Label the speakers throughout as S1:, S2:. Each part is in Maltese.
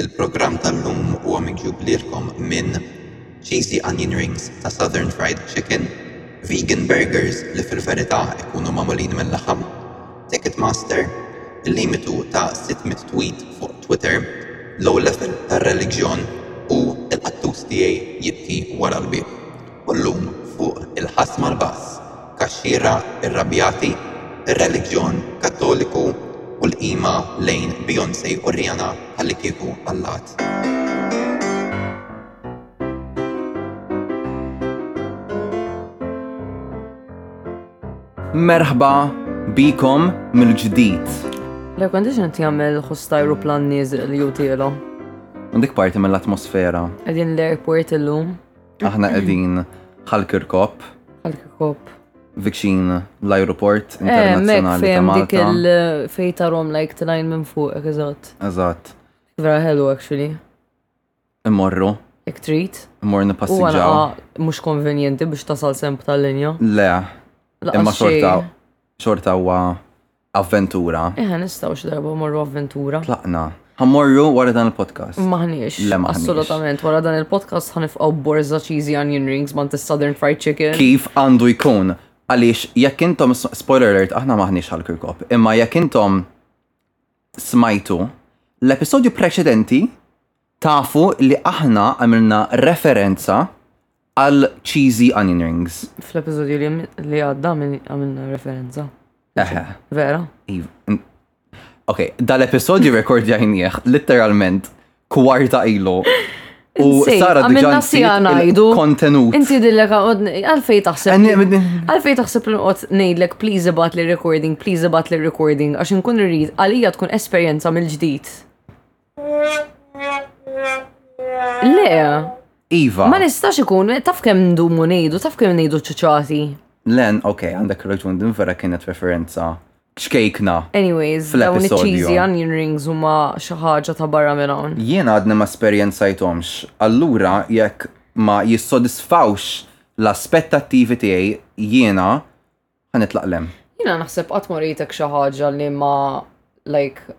S1: Il-programm tal-lum huwa miktub lilkom minn Cheesy Onion Rings ta' Southern Fried Chicken, Vegan Burgers li fil-verità ikunu magħmulin mil-laħam, Ticketmaster, il-limitu ta' 600 tweet fuq Twitter, Low Level tar-Reliġjon u Il-Qattus Tiegħi Jibki Wara l-Bieb. U llum fuq il-ħass mal-bass. għax-xira rrabjati, ir-reliġjon Kattoliku u l-qima lejn Beyoncé u Rihanna bħallikieku għallat.
S2: Merħba bikom mill-ġdid.
S3: L-air condition jagħmel ħoss ta' ajruplan nieżel li jutielhom.
S2: Dik parti mill-atmosfera.
S3: Qegħdin l-airport illum.
S2: Aħna qegħdin ħal-kirkop.
S3: Ħal-kirkop.
S2: Vikxin l-aeroport
S3: eh,
S2: internazzjonali ta'
S3: Malta. Dik il-fejta eh, rom like t-lajn minn fuq, eżatt.
S2: Eżatt.
S3: Vera ħelu, actually.
S2: Immorru.
S3: Ek trit. Immorru
S2: nipassiġġaw.
S3: U mux konvenjenti biex tasal semp tal-linja.
S2: Le. Imma xorta, xorta huwa Avventura.
S3: Eħe, nistgħu xi darba morru avventura.
S2: Tlaqna. Ħammorru wara dan il-podcast.
S3: Maħniex.
S2: Le maħniex.
S3: Assolutament, wara dan il-podcast ħanifqgħu borza cheesy onion rings ma' southern fried chicken.
S2: Kif għandu jkun? Għaliex jekk intom spoiler alert aħna maħniex għal kirkop, imma jekk intom smajtu l-episodju preċedenti Tafu li aħna għamilna referenza għal cheesy onion rings.
S3: Fl-episodju li għadda għamilna referenza.
S2: Eħe.
S3: Vera?
S2: Iva. Ok, dal-episodju rekordjajnieħ literalment kwarta ilu. U Sara diġan
S3: ngħidu
S2: kontenut.
S3: Inti dillek għalfej taħseb. Għalfej taħseb li nqod ngħidlek please ibat li recording, please ibat li recording għax inkun rrid għalija tkun esperjenza mill-ġdid. Le.
S2: Iva.
S3: Ma nistax ikun, taf kem ndumu nejdu, taf kem nejdu ċuċati.
S2: Len, ok, għandek raġun, din vera kienet referenza ċkejkna.
S3: Anyways, dawn iċ-cheesy onion rings huma xi ħaġa ta' barra minn hawn.
S2: Jien għadni ma esperjenzajtomx, allura jekk ma jissodisfawx l-aspettattivi tiegħi jiena ħanitlaq
S3: lem. Jiena naħseb qatt ma rejtek xi ħaġa li ma like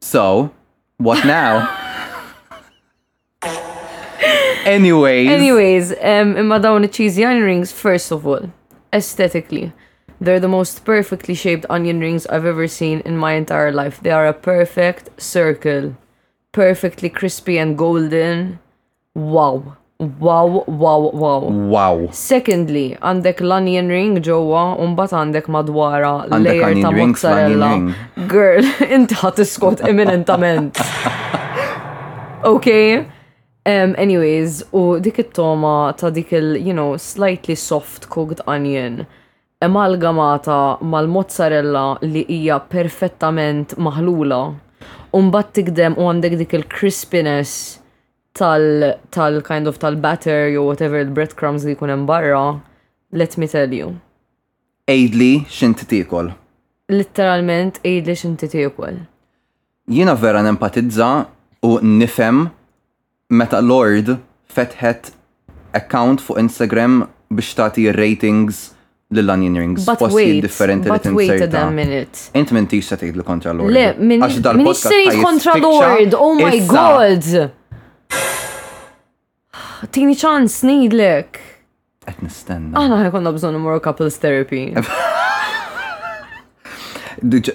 S2: So, what now? Anyways.
S3: Anyways, um, imma dawn iċ rings, first of all, aesthetically. They're the most perfectly shaped onion rings I've ever seen in my entire life. They are a perfect circle, perfectly crispy and golden. Wow. Wow, wow, wow.
S2: Wow.
S3: Secondly, għandek l-onion ring ġewwa u mbagħad għandek madwara layer ta' mozzarella. Girl, inti ħadd iskot imminentament. Ok? Um, anyways, u dik it-toma ta' dik il, you know, slightly soft cooked onion emalgamata mal-mozzarella li hija perfettament maħlula. Umbat tikdem u għandek dik il-crispiness tal-kind of tal-batter jew whatever il-breadcrumbs li jkun hemm barra, let me tell you.
S2: Ejdli x'inti tiekol.
S3: Litteralment ejdli x'inti tiekol.
S2: Jiena vera nempatizza u nifhem meta Lord fetħet account fuq Instagram biex tagħti ratings l-onion rings postijiet differenti li tinsejta.
S3: dan minute.
S2: Int minn tista tgħid li kontra l-ord.
S3: Le, minn
S2: tgħid
S3: kontra l-ord, oh my god! Tini ċans ngħidlek.
S2: Qed nistenna.
S3: Aħna ħajkonna bżonn imur couples therapy.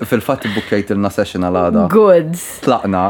S2: Fil-fatt ibbukkejt il-na session għal-għada.
S3: Good.
S2: Tlaqna.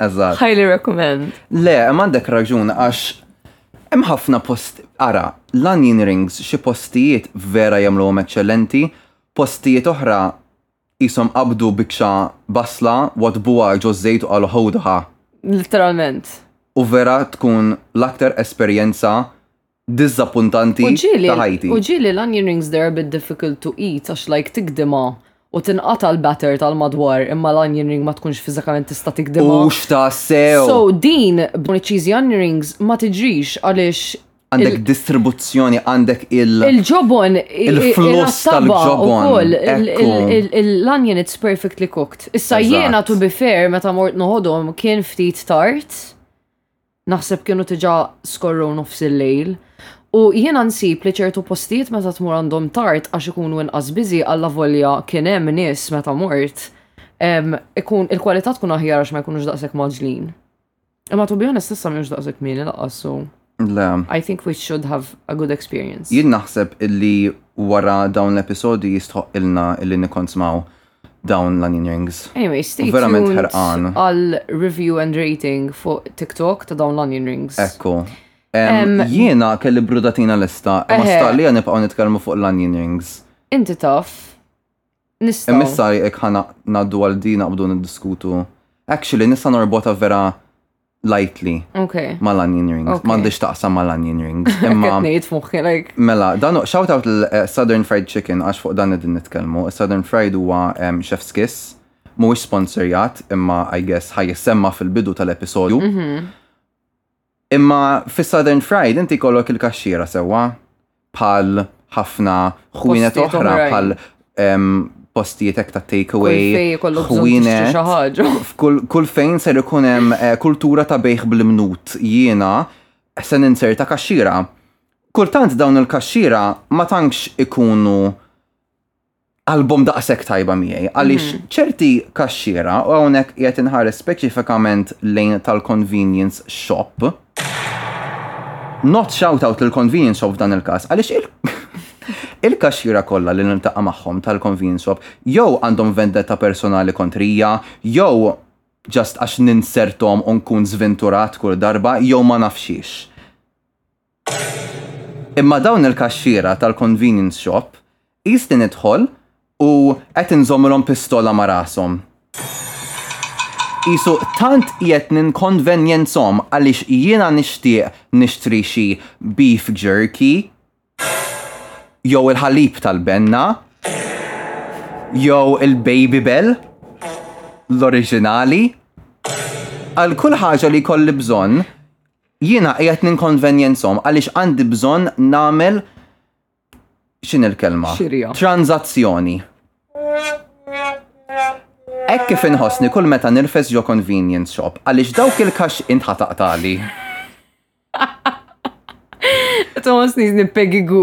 S2: Eżatt.
S3: Highly recommend.
S2: Le, għandek raġun għax hemm ħafna post ara, l-onion rings xi postijiet vera jagħmluhom eċċellenti, postijiet oħra jisom qabdu bikxa basla wadbuha ġo żejt u qalu ħawdaha.
S3: Literalment.
S2: U vera tkun l-aktar esperjenza
S3: diżappuntanti
S2: ta' ħajti.
S3: U ġieli l-onion rings they're a bit difficult to eat għax like tikdimha u tinqata' l-batter tal-madwar imma l-onion ring ma tkunx fiżikament tista' tikdimha.
S2: Hux ta' sew.
S3: So din b'dawn iċ-cheesy onion rings ma tiġrix għaliex
S2: Għandek distribuzzjoni, għandek il-
S3: Il-ġobon
S2: il-fluss tal-ġobon.
S3: L-onion it's perfectly cooked. Issa jiena to be fair meta mort noħodhom kien ftit tard. Naħseb kienu tiġa skorru nofs il-lejl. U jiena nsib li ċertu postijiet meta tmur għandhom tard għax ikunu inqas biżi alla volja kien hemm nies meta mort, ikun il-kwalità tkun aħjar għax ma jkunux daqshekk maġlin. Imma to be honest issa mhux daqshekk kmieni laqqas so.
S2: Le.
S3: I think we should have a good experience.
S2: Jien naħseb illi wara dawn l-episodji jistħoq ilna illi nikkonzmaw dawn l-onion rings.
S3: Anyway, stay
S2: verament ħerqan.
S3: Għal review and rating fuq TikTok ta' dawn l-onion rings.
S2: Ekku. Jiena kelli brudatina lista, ma staqlija nibqgħu nitkellmu fuq l-onion rings.
S3: Inti taf. Nista.
S2: Missa jek ħana naddu għal din naqbdu niddiskutu. Actually, nista norbota vera lightly okay. mal-onion rings.
S3: Okay.
S2: Mandiġ taqsam mal-onion rings. Imma.
S3: like.
S2: Mela, dan shout out l-Southern eh, Fried Chicken għax fuq dan id-din nitkelmu. Southern Fried huwa um, Chef's Kiss. Mhuwiex sponsorjat, imma I guess ħaj jissemma fil-bidu tal-episodju. Mm -hmm. Imma fis-Southern Fried inti kollok il-kaxxiera sewwa. bħal ħafna ħwienet oħra bħal postijiet hekk ta'
S3: take away,
S2: ħwienet. Kull fejn ser ikun hemm eh, kultura ta' bejħ bl-imnut jiena se ninserta kaxxira. Kultant dawn il-kaxxira ma tantx ikunu album daqshekk tajba miegħi għaliex mhm. ċerti kaxxiera u hawnhekk qiegħed inħares speċifikament lejn tal-convenience shop. Not shout out il-convenience shop f'dan il-każ għaliex il il-kaxxira kollha li niltaqa' magħhom tal-convenience shop jew għandhom vendetta personali kontrija, jew ġast għax ninsertom u nkun zventurat kull darba, jew ma nafxiex. Imma dawn il-kaxxiera tal-convenience shop qisni nidħol u qed inżommilhom pistola ma' rashom. Qisu tant qiegħed ninkonvenjenzhom għaliex jiena nixtieq nixtri xi beef jerky jew il-ħalib tal-benna jew il-Babybel, l-oriġinali. Għal kull ħaġa li jkolli bżonn, Jiena qiegħed ninkonvenjenzhom għaliex għandi bżonn nagħmel x'inhi l-kelma?
S3: Xirja.
S2: Tranżazzjoni. Hekk kif inħossni kull meta nirfes ġo convenience shop għaliex dawk il-kaxx int ħa taqtali. Tomosni nippegigu.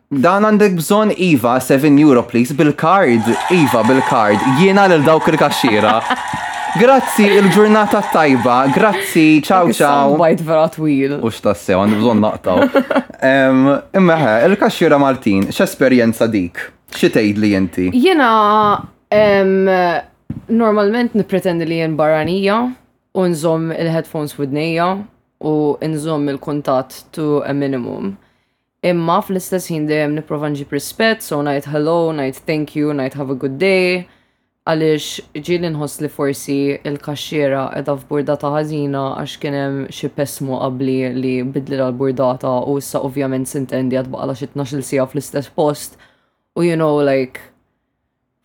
S2: Dan għandek bżon Iva, 7 euro please, bil-kard, Iva bil-kard, jiena lil dawk il-kaxxira. Grazzi, il-ġurnata tajba, grazzi, ciao ciao.
S3: Bajt vera twil.
S2: U x'tassew, għandi bżon naqtaw. Imma ħe, il-kaxxira Martin, x'esperjenza dik? Xi tgħid li
S3: inti? Jiena normalment nippretendi li jien barranija u nżomm il-headphones widnejja u nżomm il-kuntatt to a minimum. Imma fl-istess ħin dejjem nipprova nġib rispett, so ngħid hello, ngħid thank you, ngħid have a good day, għaliex ġieli nħoss li forsi l-kaxxiera qiegħda f'burdata ħażina għax kien hemm xi pessmu qabli li bidlilha l-burdata u issa ovvjament s'intendi għad baqalha xi tnax-il siegħa fl-istess post u you know like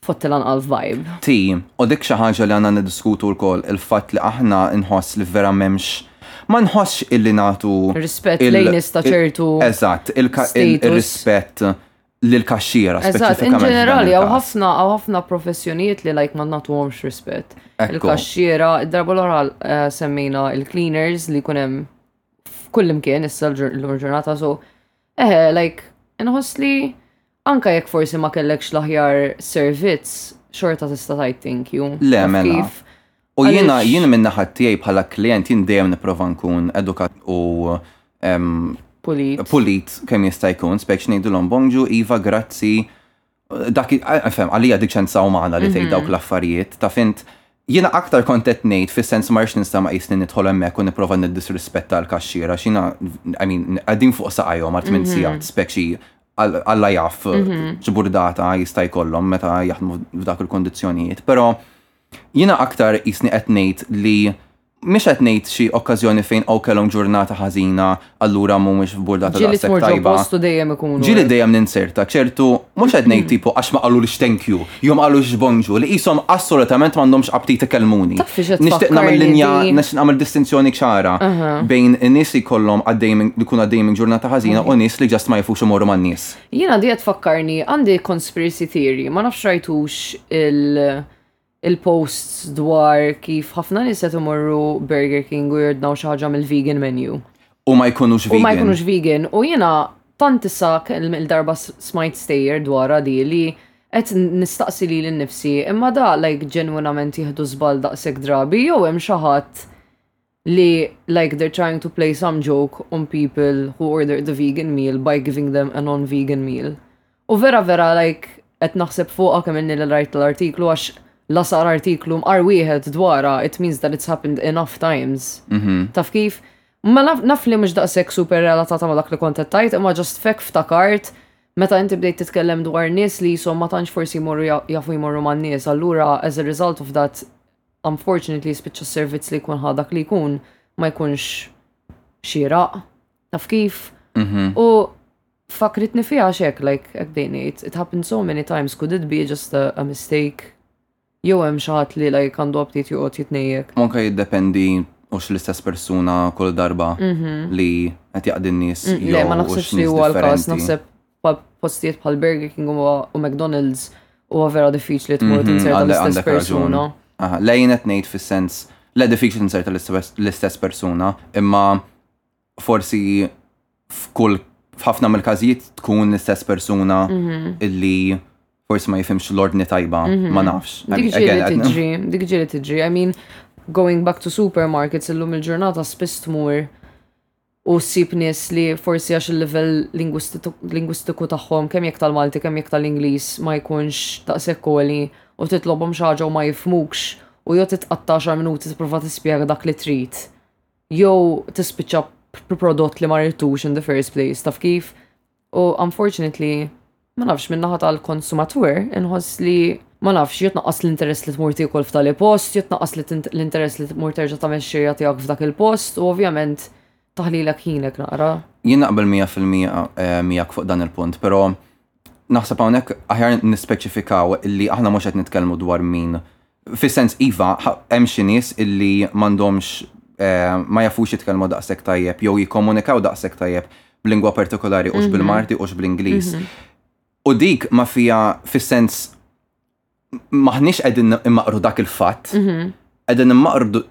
S3: Fotti l-anqal vibe.
S2: Ti, u dik xi ħaġa li għandna niddiskutu lkoll, il-fatt li aħna inħoss li vera m'hemmx, ma nħossx illi
S3: nagħtu
S2: il-.
S3: Rispett lejn nies
S2: ta'
S3: ċertu.
S2: Eżatt,
S3: ir-rispett
S2: lill-kaxxiera speċifikament.
S3: Eżatt, in ġenerali
S2: hawn
S3: ħafna hawn ħafna professjonijiet li like ma nagħtuhomx rispett. Il-kaxxiera, id-darba l-oħra semmejna il-cleaners li jkun hemm f'kullimkien issa l-ġurnata so. Eħe, like, inħoss li Anke jekk forsi ma kellekx l-aħjar servizz, xorta tista' tgħid thank you.
S2: Le, mela. U jiena jien minn naħa tiegħi bħala klient jien dejjem nipprova nkun edukat u
S3: pulit.
S2: Pulit kemm jista' jkun, speċi ngħidulhom bonġu, iva, grazzi. Dak fem, għalija diċenza umana li tgħid mhm. dawk l-affarijiet, ta' fint jiena aktar kontet ngħid fis-sens ma rridx nista' ma qisni nidħol hemmhekk u nipprova niddisrispetta l-kaxxiera x'ina qegħdin fuq saqajhom għal tmien mhm. sigħat speċi Alla jaf mhm. x'burdata jista' jkollhom meta jaħdmu f'dak il-kondizzjonijiet, però jiena aktar jisni qed ngħid li Mish qed ngħid xi okkażjoni fejn għaw kellhom ġurnata ħażina allura mhumiex f'burda
S3: ta'
S2: daqshekk tajba.
S3: Ġieli dejjem ikunu.
S2: Ġieli dejjem ninserta ċertu mhux qed ngħid mm. tipu għax ma qalulix thank you. Jom qalu xbonġu li qishom assolutament m'għandhomx aptit ikellmuni.
S3: Taf fiex qed
S2: Nixtieq nagħmel
S3: tfakkarni
S2: linja,
S3: din?
S2: nixtieq nagħmel distinzjoni ċara Aha. bejn in-nies li jkollhom għaddej minn li jkun għaddej minn ġurnata ħażina u nies li just ma jafux imorru man-nies.
S3: Jiena di qed tfakkarni, għandi conspiracy theory, ma nafx rajtux il- il-posts dwar kif ħafna nies qed imorru Burger King u jordnaw xi ħaġa mill-vegan menu.
S2: U ma jkunux vegan.
S3: U ma jkunux vegan. U jena tant issa il-darba smajt stejjer dwarha di li qed nistaqsi li l-nifsi imma da like ġenwinament jieħdu żball daqshekk drabi jew hemm xi ħadd li like they're trying to play some joke on people who order the vegan meal by giving them a non-vegan meal. U vera vera like qed naħseb fuqha kemm inni li rajt l-artiklu għax la sar artiklu mqar wieħed dwarha it means that it's happened enough times. Mhm. Taf kif? Ma naf, naf li mhux daqshekk super relatata ma dak li kont qed tajt, imma ġast fek ftakart meta inti bdejt titkellem dwar nies li jisom ma tantx forsi jmorru ja- jafu jmorru man nies, allura as a result of that unfortunately spiċċa s-servizz li jkun ħa dak li jkun ma jkunx xieraq. Taf kif? Mhm. U Fakkritni fiha għax hekk like hekk bdejt ngħid it happened so many times could it be just a, a mistake? Jew hemm xi ħadd li like għandu aptit joqgħod jitnejjek.
S2: U anke jiddependi hux l-istess persuna kull darba li qed jaqdi n-nies
S3: jew hux nies differenti.
S2: Le
S3: ma
S2: naħsibx
S3: li huwa l-każ, naħseb postijiet bħal Burger King u McDonald's huwa vera diffiċli tmur tinserta l-istess persuna.
S2: Le jien qed ngħid fis-sens le diffiċli tinserta l-istess persuna, imma forsi f'kull f'ħafna mill-każijiet tkun l-istess persuna
S3: mhm.
S2: illi forsi ma jifimx l-ordni tajba, mhm. ma nafx.
S3: Dik
S2: ġiri
S3: tiġri, dik ġiri tiġri. I mean, going back to supermarkets illum il-ġurnata spiss tmur u ssib nies li forsi għax il-livell lingwistiku tagħhom kemm jekk tal-Malti kemm jekk tal-Ingliż ma jkunx daqshekk koli u titlobhom xi ħaġa u ma jifmukx u jew titqatta' xar minuti tipprova tispjega dak li trid. jew tispiċċa b'prodott li ma rridtux in the first place, taf kif? U unfortunately, ma nafx minnaħa tal-konsumatur, inħoss li ma nafx jitnaqqas l-interess li tmur tiekol f'tali post, jitnaqqas l-interess li tmur terġa' tagħmel xejja tiegħek f'dak il-post u ovvjament taħlilek ħinek naqra.
S2: Jien naqbel 100% miegħek fuq dan il-punt, però Naħseb hawnhekk aħjar nispeċifikaw li aħna mhux qed nitkellmu dwar min fis-sens iva hemm xi nies illi m'għandhomx eh, ma jafux jitkellmu daqshekk tajjeb jew jikkomunikaw daqshekk tajjeb b'lingwa partikolari u mhm. bil-Marti u bl-Ingliż. Mhm. U dik ma fija fis-sens Maħniex qegħdin immaqru dak il-fatt, mhm. qegħdin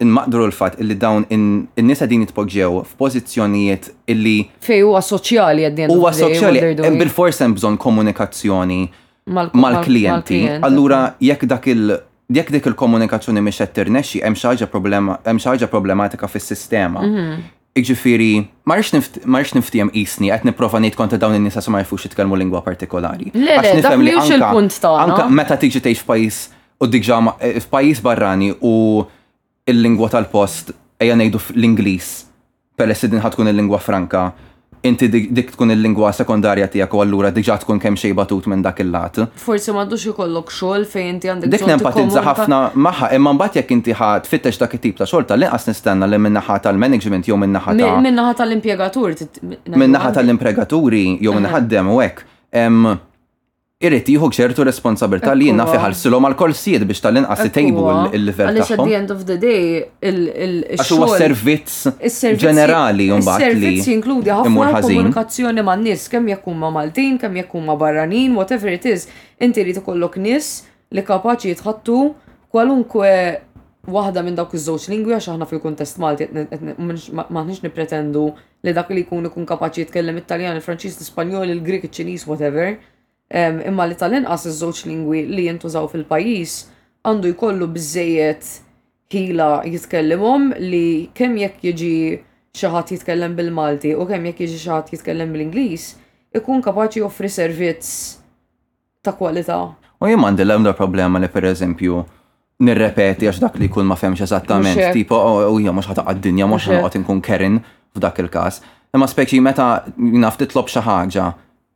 S2: immaqru l-fatt illi dawn in-nies qegħdin jitpoġġew f'pożizzjonijiet illi
S3: Fej huwa soċjali qegħdin.
S2: Huwa soċjali bil-fors hemm bżonn komunikazzjoni mal-klijenti. Allura jekk dak il- jekk dik il-komunikazzjoni mhix qed tirnexxi hemm xi ħaġa problematika fis-sistema. Mhm. Jiġifieri, ma rridx niftiehem qisni qed nipprova ngħid kontra dawn in-nies għax ma jafux jitkellmu lingwa partikolari.
S3: Le, le, dak
S2: mhux
S3: il-punt tagħna.
S2: Anke meta tiġi tgħix f'pajjiż u diġà eh, f'pajjiż barrani u l-lingwa tal-post ejja ngħidu l-Ingliż peress li din ħad tkun il-lingwa franka Inti dik tkun il-lingwa sekondarja tiegħek u allura diġà tkun kemm xejn batut minn dak il-lat.
S3: Forsi m'għadux ikollok xogħol fejn inti għandek bżonn tikkomunika.
S2: Dik nenpatizza ħafna magħha, imma mbagħad jekk inti ħa tfittex dak it-tip ta' xogħol tal-inqas nistenna li min-naħa tal-management jew min-naħa ta'.
S3: Min-naħa tal-impjegatur.
S2: Min-naħa tal-impregaturi jew min-naħa ħaddem u hekk. irid jieħu ċertu responsabilità li jiena fiħalsilhom għal korsijiet biex tal-inqas itejbu
S3: l-livell
S2: tagħhom.
S3: Għaliex at the end of the day
S2: il-xogħol huwa servizz ġenerali mbagħad.
S3: Servizz jinkludi ħafna komunikazzjoni man nies kemm jekk huma Maltin, kemm jekk huma barranin, whatever it is, inti rid ikollok nies li kapaċi jitħattu kwalunkwe waħda minn dawk iż-żewġ lingwi għax aħna fil-kuntest Malti maħniex nippretendu li dak li jkun ikun kapaċi jitkellem it-Taljan, il-Franċiż, l-Ispanjol, il-Grik, iċ-Ċiniż, whatever, ehm, imma li tal-inqas iż-żewġ lingwi li jintużaw fil-pajjiż għandu jkollu biżejjed ħila jitkellimhom li kemm jekk jiġi xi ħadd jitkellem bil-Malti u kemm jekk jiġi xi ħadd jitkellem bl-Ingliż, ikun kapaċi joffri servizz ta' kwalità.
S2: U jien m'għandi l-ebda problema li pereżempju nirrepeti għax dak li jkun ma femx eżattament, tipo oh, oh, hija mhux ħataq d-dinja, mhux ħanqgħod inkun Karen f'dak il-każ. Imma speċi meta naf titlob xi ħaġa,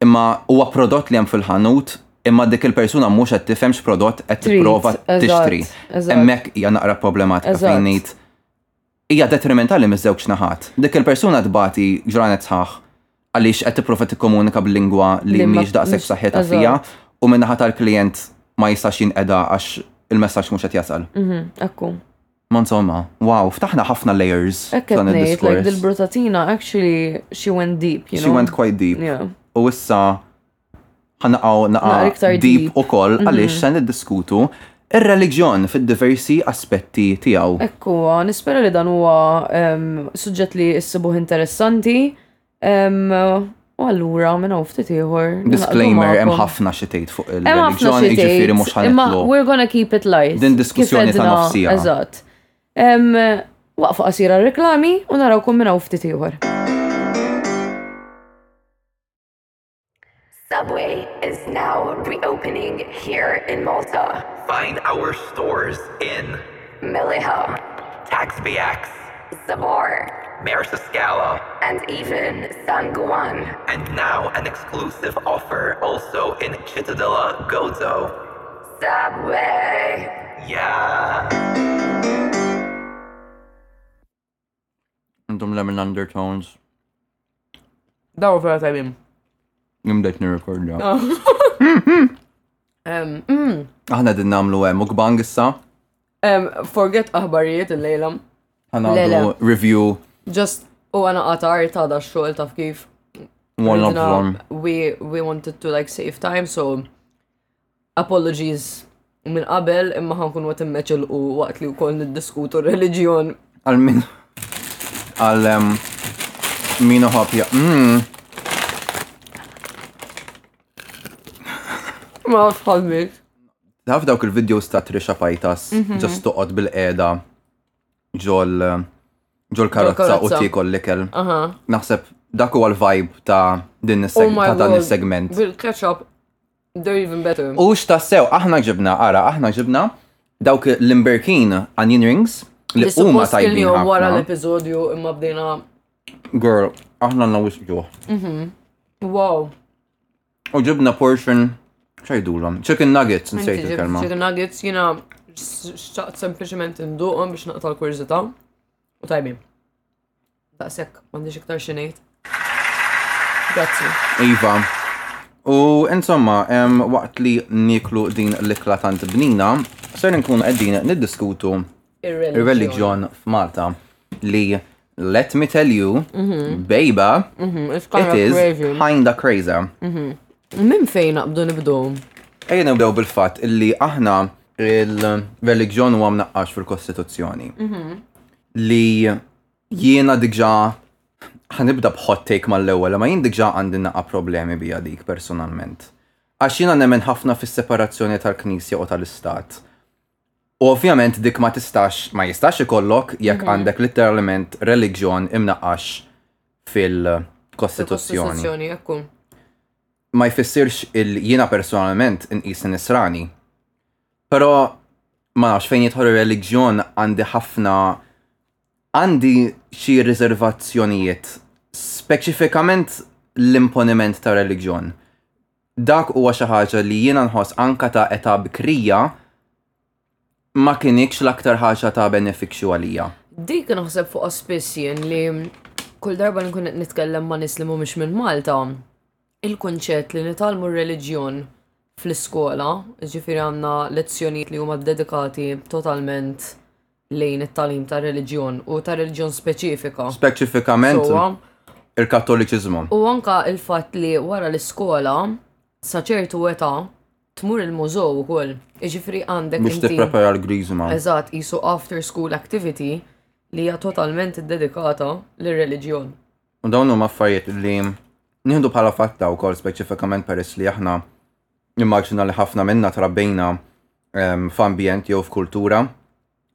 S2: imma huwa prodott li hemm fil-ħanut imma dik il-persuna mhux qed tifhem x'prodott qed tipprova tixtri. Hemmhekk hija naqra problematika fejn ngħid hija detrimentali miż-żewġ naħat. Dik il-persuna tbati ġranet sħaħ għaliex qed tipprova tikkomunika b'lingwa li mhix daqshekk
S3: b'saħħitha
S2: fiha u min-naħa tal-klijent ma jistax jinqeda għax il-messaġġ mhux qed jasal.
S3: Ekku.
S2: Ma insomma, wow, ftaħna ħafna layers f'dan id-diskors.
S3: Dil-brutatina actually she went deep, you know.
S2: She went quite deep. U issa ħanaqaw naqa deep u koll mhm. għalix sen id-diskutu il-reġjon fil-diversi aspetti tijaw.
S3: Ekku, nispera li dan huwa suġġett li s-sibuħ interessanti. U allura minn hawn ftit ieħor.
S2: Disclaimer hemm ħafna xi tgħid fuq
S3: il-reġjon,
S2: jiġifieri mhux
S3: ħanitlu. Imma we're gonna keep it light.
S2: Din diskussjoni ta' nofsija.
S3: Eżatt. Waqfu qasira r-reklami u narawkom minn hawn ftit ieħor.
S4: Subway is now reopening here in Malta.
S1: Find our stores in
S4: Miliha,
S1: Taxbiax,
S4: Zabar,
S1: Marisiskala,
S4: and even San Juan.
S1: And now an exclusive offer also in Cittadella Gozo.
S4: Subway!
S1: Yeah!
S2: Intom lemon undertones.
S3: Daw vera tajbin.
S2: Nimdejt nirrekordja.
S3: Ah. Mm.
S2: Aħna din namlu hemm mukbang issa.
S3: Forget aħbarijiet il-lejla.
S2: Ħanadu review.
S3: Just u għana qatar ta' da xogħol taf kif.
S2: One of one.
S3: We, we wanted to like save time, so Apologies minn qabel imma ħankun waqt immeċel u waqt li wkoll niddiskutu r-reliġjon.
S2: Għal min għal em, min uħobja. Mm.
S3: Ma nafx bħal minn.
S2: Taf dawk il-videos ta' Trisha Pajtas, ġast toqgħod bil-qeda ġol ġol karozza u
S3: karozza.
S2: tiekol l-ikel.
S3: Aha.
S2: Naħseb dak huwa l-vibe ta' din is-seg-
S3: Oh my
S2: ta' dan
S3: God.
S2: is-segment.
S3: Bil-ketchup. They're even better.
S2: U x'tassew, aħna ġibna, ara, aħna ġibna dawk l-imberkin onion rings li huma tajbin.
S3: Wara l-episodju imma bdejna.
S2: Girl, aħna għandna wisbġuħ. Mhm.
S3: Wow.
S2: U ġibna portion ċajdulhom. Chicken nuggets, nsejt il-kelma.
S3: Chicken nuggets jiena xtaqt sempliċement induqhom biex naqta' l-kurżità u tajbin. Daqshekk m'għandix iktar xi ngħid. Grazzi.
S2: Iva. U insomma, waqt li niklu din l-ikla tant bnina, ser nkun qegħdin niddiskutu ir-reliġjon f'Malta li let me tell you, mhm. bejba,
S3: mhm,
S2: it is kinda crazy. Mhm.
S3: Min fejn naqbdu nibdu?
S2: Ejja nibdew bil-fatt illi aħna il-reliġjon huwa mnaqqax fil-Kostituzzjoni. Li Jiena diġà ħanibda b'hot take mal-ewwel, ma jien diġà għandi naqa' problemi biha dik personalment. Għax jiena nemmen ħafna fis-separazzjoni tal-Knisja u tal-Istat. U ovvjament dik ma tistax, ma jistax ikollok jekk għandek litteralment reliġjon imnaqqax fil-Kostituzzjoni. Ma jfissirx il jiena personalment inqis nisrani. Però ma nafx fejn jidħol ir-reliġjon għandi ħafna Għandi xi riservazzjonijiet, speċifikament l-imponiment ta' reliġjon. Dak huwa xi ħaġa li jiena nħoss anke ta' età bikrija ma kinitx l-aktar ħaġa ta' benefiċċju għalija.
S3: Dik naħseb fuqha spiss jien li kull darba li nkun qed nitkellem ma' nies li mhumiex minn Malta, il-kunċett li nitgħallmu r-reliġjon fl-iskola, ġifiri għandna lezzjonijiet li huma ddedikati totalment lejn it-tagħlim ta' reliġjon u ta' reliġjon speċifika.
S2: Speċifikament il-Kattoliċiżmu.
S3: U anka il-fatt li wara l-iskola sa ċertu età tmur il-mużew ukoll. Ġifiri għandek.
S2: Biex tipprepara l-griżma.
S3: Eżatt, jisu after school activity li hija totalment iddedikata lir-reliġjon.
S2: U dawn huma affarijiet li nieħdu bħala fatta wkoll speċifikament peress li aħna nimmaġina li ħafna minna trabbejna ehm, f'ambjent jew f'kultura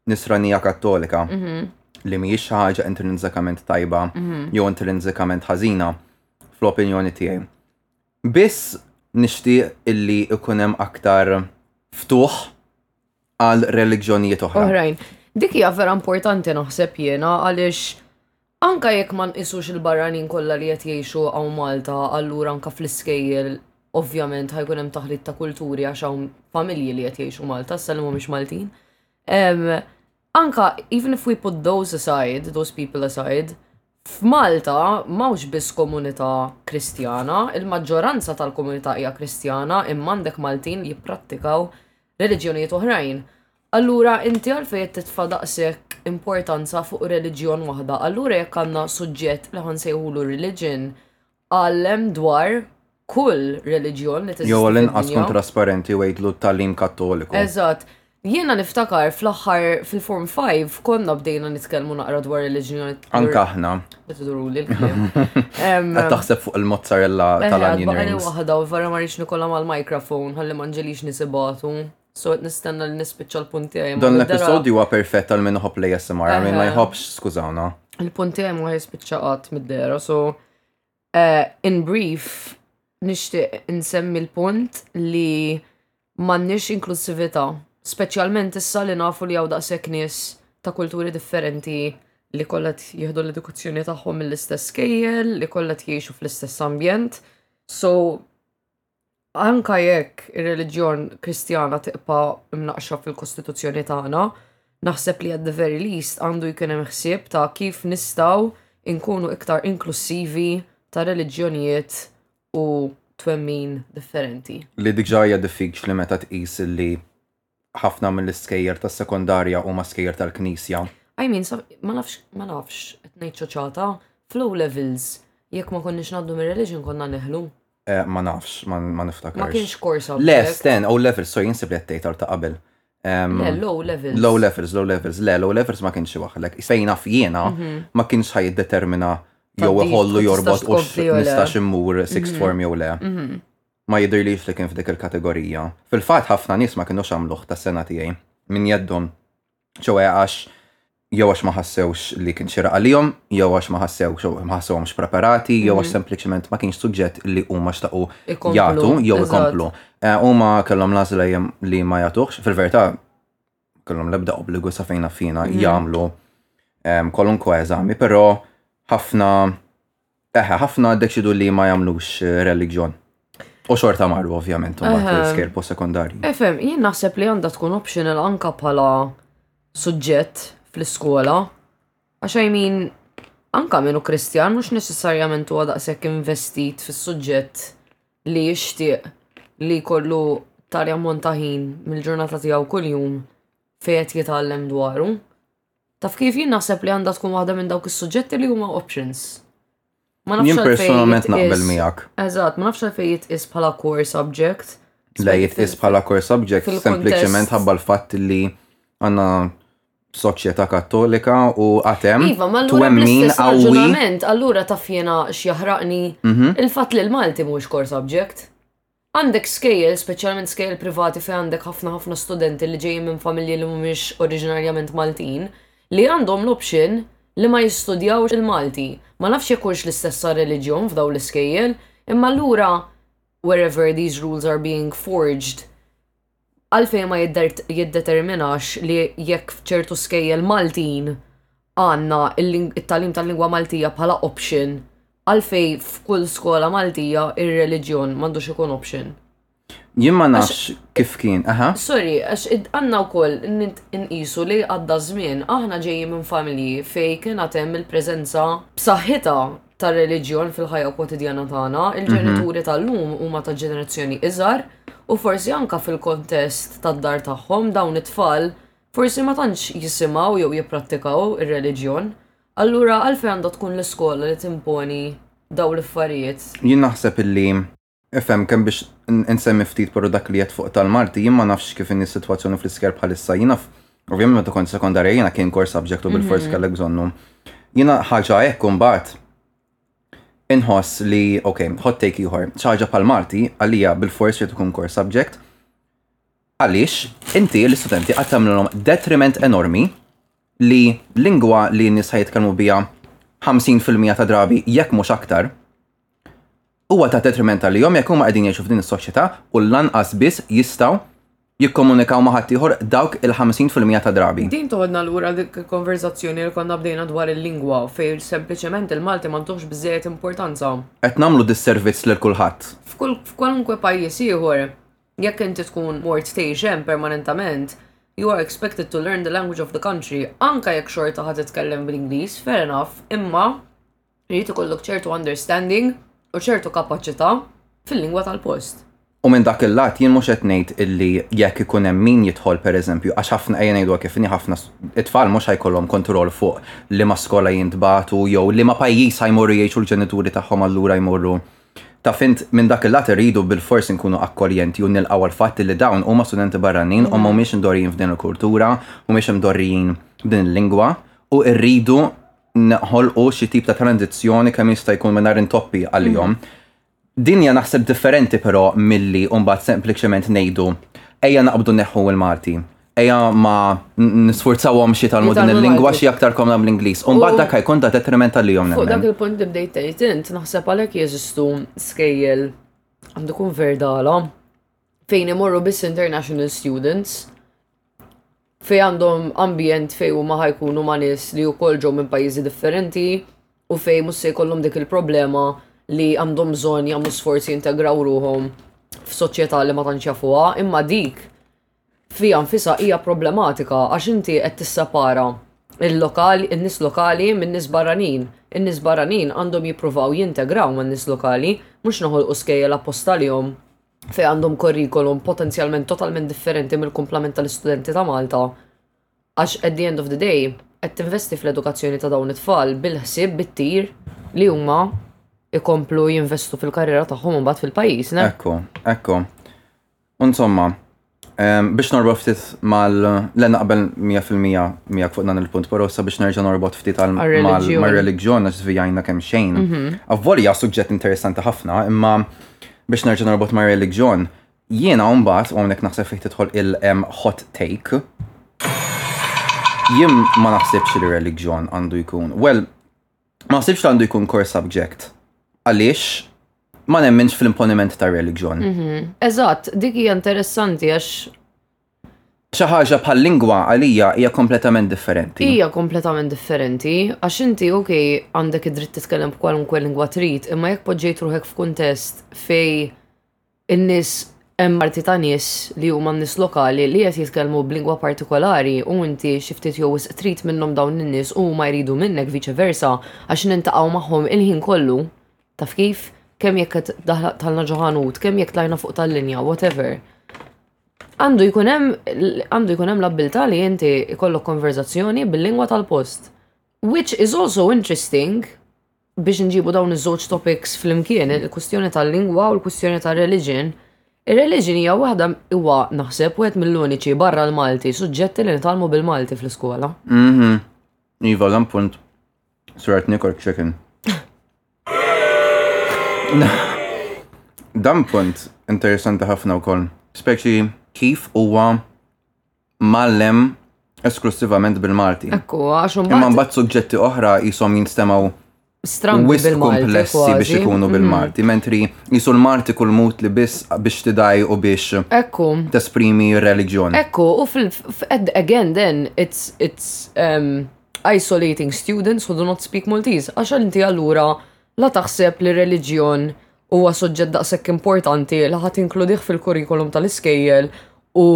S2: nisranija kattolika mhm. li mhijiex xi ħaġa intrinsikament tajba mhm. jew intrinsikament ħażina fl-opinjoni tiegħi. Biss nixtieq illi ikun hemm aktar ftuħ għal reliġjonijiet oħra.
S3: Oħrajn. Dik hija vera importanti naħseb jiena għaliex anka jekk ma nqisux il-barranin kollha li qed jgħixu hawn Malta, allura anka fl-iskejjel ovvjament ħajkun hemm taħlit ta' kulturi għax hawn familji li qed jgħixu Malta, s li mhumiex Maltin. Anka even if we put those aside, those people aside, F'Malta m'hawnx biss komunità Kristjana, il-maġġoranza tal-komunità hija Kristjana imma għandek Maltin li jipprattikaw reliġjonijiet oħrajn. Allura inti għalfejn qed titfa' daqshekk importanza fuq reliġjon waħda? Allura jekk għandna suġġett li ħa nsejħulu religion, Għallem dwar kull reliġjon li
S2: tiżi.
S3: Jew
S2: l-inqas kun trasparenti u għidlu t-talim kattoliku.
S3: Eżatt. Jiena niftakar fl-aħħar fil-Form 5 konna bdejna nitkellmu naqra dwar il-leġjoni.
S2: Anka aħna.
S3: Tituru li l-klim.
S2: Qed taħseb fuq il-mozzarella tal-onion rings.
S3: waħda u vera ma rridx nikolla mal-mikrofon ħalli ma nġelix nisibatu. So qed nistenna li nispiċċa l-punt tiegħi.
S2: Dan l-episodju huwa perfett għal min iħobb li ASMR, għal min ma jħobbx skużawna.
S3: Il-punt tiegħi ma jispiċċa qatt mid-dera, so eh, in brief nixtieq insemmi l-punt li m'għandniex inklusività, speċjalment issa li nafu li hawn daqshekk nies ta' kulturi differenti li kollha jieħdu l-edukazzjoni tagħhom mill-istess kejjel, li kollha jgħixu fl-istess ambjent. So Anke jekk ir-reliġjon Kristjana tibqa' mnaqqxa fil-Kostituzzjoni tagħna, naħseb li at the very least għandu jkun hemm ħsieb ta' kif nistgħu nkunu iktar inklussivi ta' reliġjonijiet u twemmin differenti.
S2: Li diġà hija diffiċli meta tqis li ħafna mill-iskejjer tas-sekondarja huma skejjer tal-Knisja.
S3: I mean, sa, ma nafx, ma nafx, qed ngħid ċoċata, fl-O levels, jekk ma konniex ngħaddu mir-religion konna neħlu.
S2: Eh, ma nafx, ma ma niftakarx.
S3: Ma kienx course
S2: Le, subject. sten, O levels, so jinsib li qed tgħid għal ta' qabel. Em,
S3: Le, low levels.
S2: Low levels, low levels, le, low levels ma kienx waħlek. Fejn naf jiena, ma kienx ħaj jiddetermina jew
S3: Taddiet,
S2: iħollu
S3: u
S2: jorbot
S3: tistax
S2: u
S3: tkompli jew le.
S2: nistax immur sixth form jew le. Ma jidhirlix li kien f'dik il-kategorija. Fil-fatt ħafna nies ma kinux għamluh tas-sengħa tiegħi minn jeddhom, ċoe għax jew għax ma ħassewx li kien xieraq għalihom, jew għax ma ħassewx ma ħassewhomx preparati, jew għax sempliċement ma kienx suġġett li huma xtaqu jagħtu jew ikomplu. Huma kellhom l-għażla li ma jagħtuhx, fil-verità kellhom l-ebda obbligu sa fejn affina mhm. jagħmlu kwalunkwe eżami, però ħafna eħe ħafna deċidu li ma jagħmlux eh, reliġjon. U xorta marru ovvjament u
S3: ma
S2: skill post sekondarju.
S3: Efem, jien naħseb li għandha tkun optional anka bħala suġġett fl-iskola. Għax I mean, anka minnu kristjan mhux necessarjament huwa daqshekk investit fis-suġġett li jixtieq li jkollu tali ammont ta' ħin mill-ġurnata tiegħu kuljum fejn qed jitgħallem dwaru. Taf kif jien naħseb li għandha tkun waħda minn dawk is-suġġetti li huma options. Ma
S2: nafx
S3: għalfejn.
S2: Personalment naqbel miegħek.
S3: Eżatt, ma nafx għalfejn jitqis bħala core subject.
S2: Le jitqis bħala core subject sempliċement ħabba l-fatt li għandna soċjetà kattolika u għatem.
S3: Iva, ma
S2: l-għura
S3: bl-istess raġunament, allura taf jena xjahraqni
S2: mhm.
S3: il-fat li l-Malti mux core subject. Għandek scale, specialment scale privati fej għandek ħafna ħafna studenti li ġejjin minn familji li mhumiex oriġinarjament Maltin, li għandhom l-option li ma jistudjawx il-Malti. Ma nafx jekunx l-istessa reliġjon f'daw l-iskejjel, imma allura wherever these rules are being forged, Għalfejn ma jiddeterminax li jekk f'ċertu skejjel Maltin għandna t-tagħlim tal-lingwa Maltija bħala option, għalfejn f'kull skola Maltija r-reliġjon m'għandux ikun option?
S2: Jien ma nafx kif kien, aha.
S3: Sorry, għax għandna wkoll nqisu li għadda żmien, aħna ġejjin minn familji fejn kien għad hemm il-preżenza b'saħħitha ta' reliġjon fil-ħajja kwotidjana tagħna, il-ġenituri tal-lum huma ta' ġenerazzjoni iżgħar u forsi anka fil-kontest tad-dar tagħhom dawn it-tfal forsi ma tantx jisimgħu jew jipprattikaw ir-reliġjon. Allura għalfejn għandha tkun l-iskola li timponi daw l-affarijiet?
S2: Jien naħseb illi Ifhem, kemm biex insemmi ftit però dak li għedt fuq tal-Malti, jien ma nafx kif inhi s-sitwazzjoni fl-isker bħalissa. Jien naf, ovvjament meta kont sekondarja jiena kien core subject u bilfors kellek bżonnhom. Jiena ħaġa hekk imbagħad inħoss li, ok, hot take ieħor, xi ħaġa bħall-Malti għalija bilfors irid ikun core subject għaliex inti l-istudenti qatt tagħmlilhom detriment enormi li lingwa li n-nies ħajitkellmu biha 50% ta' drabi jekk mhux aktar Huwa ta' detriment għalihom jekk huma qegħdin jgħixu f'din is-soċjetà u lanqas biss jistgħu jikkomunikaw ma' ħaddieħor dawk il-ħamsin fil-mija ta' drabi.
S3: Din toħodna lura dik il-konverżazzjoni li konna bdejna dwar il-lingwa, fejn sempliċement il-Malti ma ntuhx biżżejjed importanza.
S2: Qed nagħmlu disservizz lil kulħadd.
S3: F'kwalunkwe pajjiż ieħor, jekk inti tkun mort tgħix hemm permanentament, you are expected to learn the language of the country, anke jekk xorta ħa titkellem bl-Ingliż, fair enough, imma Irid ikollok ċertu understanding u ċertu kapaċità fil-lingwa tal-post.
S2: U minn dak il-lat jien mhux qed ngħid illi jekk ikun hemm min jidħol pereżempju, għax ħafna ejja ngħiduha kif inhi ħafna it-tfal mhux ħa jkollhom kontroll fuq liema skola jintbagħtu jew liema pajjiż ħa jmorru jgħixu l-ġenituri tagħhom allura jmorru. Taf int minn dak il-lat irridu bilfors inkunu akkoljenti u nilqgħu għall-fatt li dawn huma studenti barranin u mhumiex imdorrijin f'din il-kultura, mhumiex imdorrijin b'din il-lingwa u rridu neħolqu xi tip ta' tranzizzjoni kemm jista' jkun mingħajr intoppi għalihom. Mhm. Dinja naħseb differenti però milli mbagħad sempliċement ngħidu ejja naqbdu neħħu l-Malti. Ejja ma nisfurzawhom xi tal din il-lingwa xi aktar komna bl-Ingliż.
S3: U mbagħad
S2: dak jkun ta' detriment għalihom.
S3: Fuq dak il-punt li bdejt tgħid int naħseb għalhekk jeżistu skejjel għandu kun verdala fejn imorru biss international students fejn għandhom ambjent fejn huma ħajkunu ma' nies li wkoll ġew minn pajjiżi differenti u fejn mhux se jkollhom dik il-problema li għandhom bżonn jagħmlu sforzi jintegraw ruhom f'soċjetà li ma tantx jafuha, imma dik fija nfisha hija problematika għax inti qed tissepara il-lokal, in-nies lokali min-nies barranin. In-nies barranin għandhom jippruvaw jintegraw man-nies lokali, mhux noħolqu skejjel apposta lihom fejn għandhom curriculum potenzjalment totalment differenti mill-kumplament tal-istudenti ta' Malta għax at the end of the day qed tinvesti fl-edukazzjoni ta' dawn it-tfal bil-ħsieb bit-tir li huma ikomplu jinvestu fil-karriera tagħhom imbagħad fil-pajjiż.
S2: Ekku, ekku. Insomma, Biex norbot ftit mal le naqbel 100% miegħek fuq dan il-punt, però sa biex nerġa' norbot ftit mal-reliġjon għax żvijajna kemm xejn. Mhm. Avvolja suġġett interessanti ħafna, imma biex nerġa' norbot mar-reliġjon, jiena mbagħad u hawnhekk naħseb fih tidħol il-hot take. Jien ma naħsibx li reliġjon għandu jkun. Well, Ma naħsibx għandu jkun core subject. Għaliex ma nemminx fl-imponiment ta' reliġjon. Mhm.
S3: Eżatt, dik hija interessanti għax.
S2: Xi ħaġa bħal lingwa għalija hija kompletament differenti.
S3: Hija kompletament differenti għax inti ok għandek id-dritt titkellem b'kwalunkwe lingwa trid, imma jekk poġġejt ruħek f'kuntest fej In-nies, hemm marti ta' nies li huma n-nies lokali li qed jitkellmu b'lingwa partikolari u inti xi ftit jew wisq trid minnhom dawn in-nies u huma jridu minnek vice versa għax niltaqgħu magħhom il-ħin kollu, taf kif, kemm jekk qed tgħallna ġo ħanut, kemm jekk tlajna fuq tal-linja, whatever. Għandu jkun hemm għandu jkun hemm l-abbiltà li inti jkollok konverżazzjoni bil-lingwa tal-post. Which is also interesting biex nġibu dawn iż-żewġ topics flimkien, il-kwistjoni tal-lingwa u l-kwistjoni tar-reliġin, ir-reliġin hija waħda huwa naħseb wieħed mill-uniċi barra l-Malti suġġetti li nitalmu bil-Malti fl-iskola.
S2: Mhm. Iva, dan punt. Surat nikol chicken. Dan punt interessanti ħafna wkoll. Speċi kif huwa mallem esklussivament bil-Malti.
S3: Ekku, għax un
S2: Imma
S3: mbagħad
S2: suġġetti oħra jisom jinstemaw wis komplessi biex ikunu mhm. bil-Malti, mentri jisu l-Malti kull mut li biss biex tidaj u biex
S3: Ekku.
S2: tesprimi religjon.
S3: Ekku, u fil-again then, it's, it's um, isolating students who do not speak Maltese, għax inti allura La taħseb li r-reliġjon huwa suġġett daqshekk importanti li ħadd inkludih fil-kurrikulum tal-iskejjel u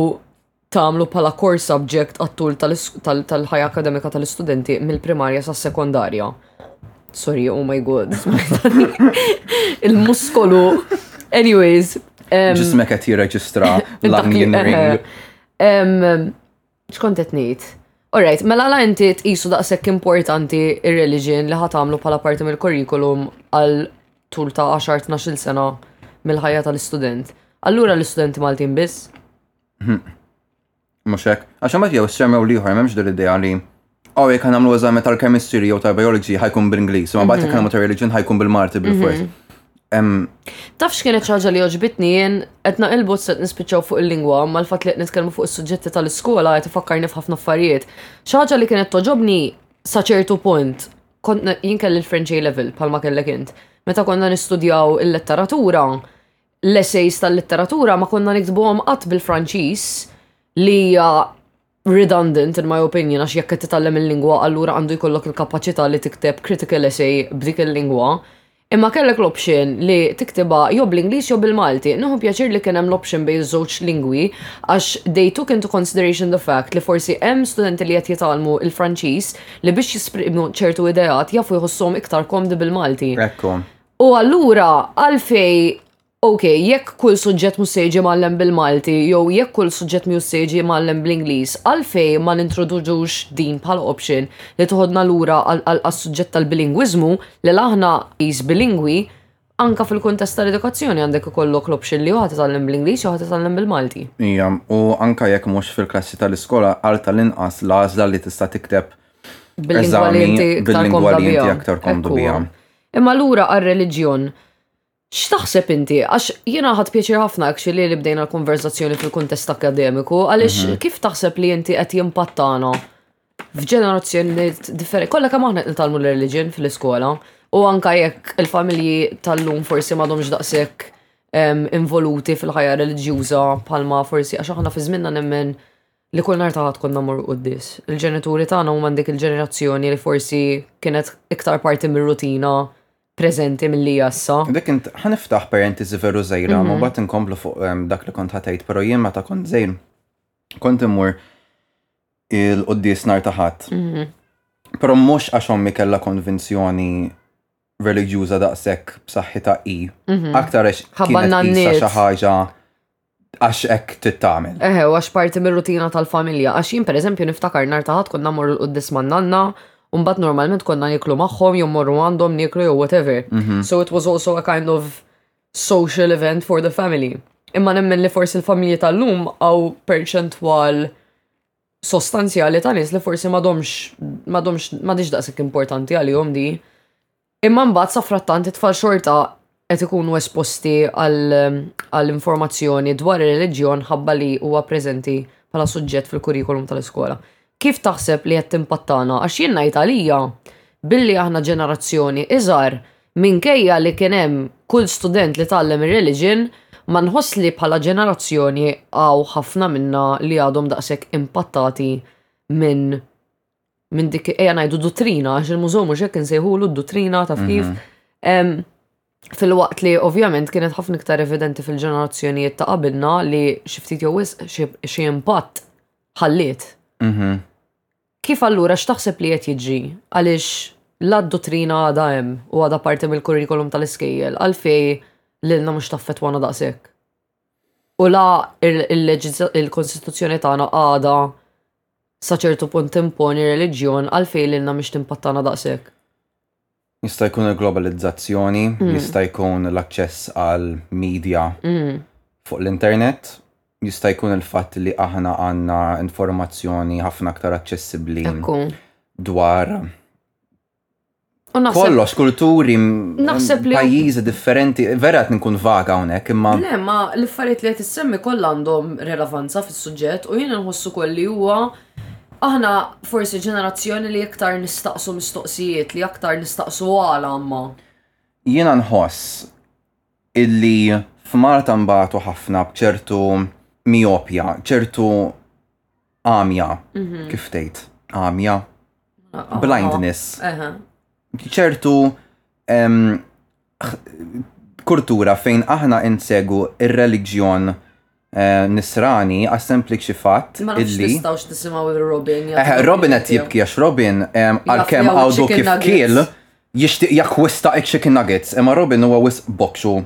S3: tagħmlu bħala core subject għat-tul tal-ħajja akademika tal-istudenti mill-primarja sas-sekondarja. Sorry, oh my god. Il-muskolu. Anyways.
S2: Ġismek qed jirreġistra l-onion ring.
S3: X'kont qed ngħid? Alright, mela la inti tqisu daqshekk importanti ir-reliġin li ħatamlu bħala parti mill-kurrikulum għal tul ta' 10-12 sena mill-ħajja tal-istudent. Allura l-istudenti Maltin biss?
S2: Mhux hekk. Għax imbagħad jew semmew l-ieħor m'hemmx din l-idea li Aw jekk nagħmlu eżami tal-chemistry jew tal-biology ħajkun bl-Ingliż, imma mbagħad jekk nagħmlu tal-reliġjon ħajkun bil-Malti bil-fors. Taf
S3: x'kienet xi ħaġa li għoġbitni jien qed naqilbu set nispiċċaw fuq il-lingwa, ma l-fatt li qed nitkellmu fuq is-suġġetti tal-iskola qed ifakkarni f'ħafna affarijiet. Xi ħaġa li kienet toġobni sa ċertu punt, kont jien kelli l-French A level bħalma kellek int. Meta konna nistudjaw il-letteratura, l-essays tal-letteratura ma konna niktbuhom qatt bil-Franċiż li hija redundant in my opinion għax jekk qed titgħallem il-lingwa allura għandu jkollok il-kapaċità li tikteb critical essay b'dik il-lingwa. Imma kellek l-option li tiktibha jew bl-Ingliż jew bil-Malti. Nieħu pjaċir li kien hemm l-option bejn iż-żewġ lingwi għax they took into consideration the fact li forsi hemm studenti li qed jitgħallmu l-Franċiż li biex jisprimu ċertu ideat jafu jħossuhom iktar komdi bil-Malti.
S2: Ekku.
S3: U allura għalfej Ok, jekk kull suġġett mhux se jiġi mgħallem bil-Malti jew jekk kull suġġett mhux se jiġi mgħallem bl-Ingliż, għalfejn ma nintroduġux din bħala option li toħodna lura għas-suġġett tal-bilingwiżmu li aħna pajjiż bilingwi anke fil-kuntest tal-edukazzjoni għandek ikollok l-option li jew ħa titgħallem bl-Ingliż jew ħa titgħallem bil-Malti.
S2: Ija, u anke jekk mhux fil-klassi tal-iskola għal tal-inqas l-għażla li tista' tikteb
S3: bil-lingwa li inti
S2: aktar komdu biha.
S3: Imma lura għar-reliġjon. X'taħseb inti? Għax jiena ħadd pjaċir ħafna actually li li bdejna l-konversazzjoni fil-kuntest akademiku, għaliex mhm. kif taħseb li inti qed jimpattana f'ġenerazzjonijiet differenti? Kollha kemm aħna qed nitalmu l-reliġjon fl-iskola u anka jekk il-familji tal-lum forsi m'għadhomx daqshekk involuti fil-ħajja reliġjuża bħalma forsi għax aħna fi żminna nemmen li kull nar taħat konna mor qoddis. Il-ġenituri tagħna huma dik il-ġenerazzjoni li forsi kienet iktar parti mir-rutina preżenti milli hija issa.
S2: Dik int, ħa niftaħ parentesi veru żgħira, ma mbagħad inkomplu fuq ehm, dak li kont ħa tgħid, però jien meta kont żgħir kont immur il-quddies nhar ta' ħadd. Mhm. Però mhux għax ommi kellha konvinzjoni reliġjuża daqshekk b'saħħitha hi. Mhm. Aktar għax
S3: Ħabba
S2: kienet qisha
S3: nanniet.
S2: xi ħaġa għax hekk tittamel.
S3: Eħe, u għax parti mir-rutina tal-familja, għax jien pereżempju niftakar nhar ta' ħadd konna morru l-quddis man nanna, u mbagħad normalment konna niklu magħhom jew morru għandhom niklu jew whatever. Mhm. So it was also a kind of social event for the family. Imma nemmen li forsi l-familji tal-lum għaw perċentwal sostanzjali ta' nies li forsi madomx madomx madix daqshekk importanti għalihom di. Imma mbagħad safrattant it-tfal xorta qed ikunu esposti għal informazzjoni dwar ir-reliġjon ħabba li huwa preżenti bħala suġġett fil-kurrikulum tal-iskola. Kif taħseb li qed timpattana? Għax jien ngħid għalija, billi aħna ġenerazzjoni iżgħar, minkejja li kien hemm kull student li tgħallem ir-reliġjon, ma nħoss li bħala ġenerazzjoni hawn ħafna minna li għadhom daqshekk impattati minn minn dik ejja ngħidu duttrina għax il-mużew mhux hekk insejħulu d-duttrina taf kif. Mhm. Fil-waqt li ovvjament kienet ħafna iktar evidenti fil-ġenerazzjonijiet ta' qabilna li xi ftit jew wisq xi- xi impatt ħalliet.
S2: Mhm.
S3: Kif allura x'taħseb li qed jiġri għaliex la d-duttrina għadha hemm u għadha parti mill-kurrikulum tal-iskejjel għalfej lilna mhux taffetwana daqshekk. U la il- il-leġiz- il-Konstituzzjoni tagħna għadha Sa ċertu punt timponi reliġjon għalfejn lilna mhix timpattana daqshekk?
S2: Jista' jkun il-globalizzazzjoni, jista' jkun l-aċċess għal media fuq l-internet, jista' jkun il-fatt li aħna għandna informazzjoni ħafna aktar aċċessibbli dwar Kollox, kulturi, pajjiżi differenti, vera qed nkun vaga hawnhekk imma.
S3: Le, ma l-affarijiet li qed issemmi kollha għandhom relevanza fis-suġġett u jien inħoss ukoll li huwa aħna forsi ġenerazzjoni li iktar nistaqsu mistoqsijiet, li aktar nistaqsu għala imma.
S2: Jiena nħoss illi f'Malta nbagħtu ħafna b'ċertu miopja, ċertu għamja, mhm. kif tgħid, għamja, blindness. ċertu kurtura fejn aħna insegu ir-reliġjon eh, nisrani għas sempliċi fatt illi.
S3: Nistawx nisimaw il-Robin.
S2: Eh, Robin qed jibki għax Robin għalkemm għawdu kif kiel jixtieq jakwista iċ-chicken nuggets, imma Robin huwa wisq bokxu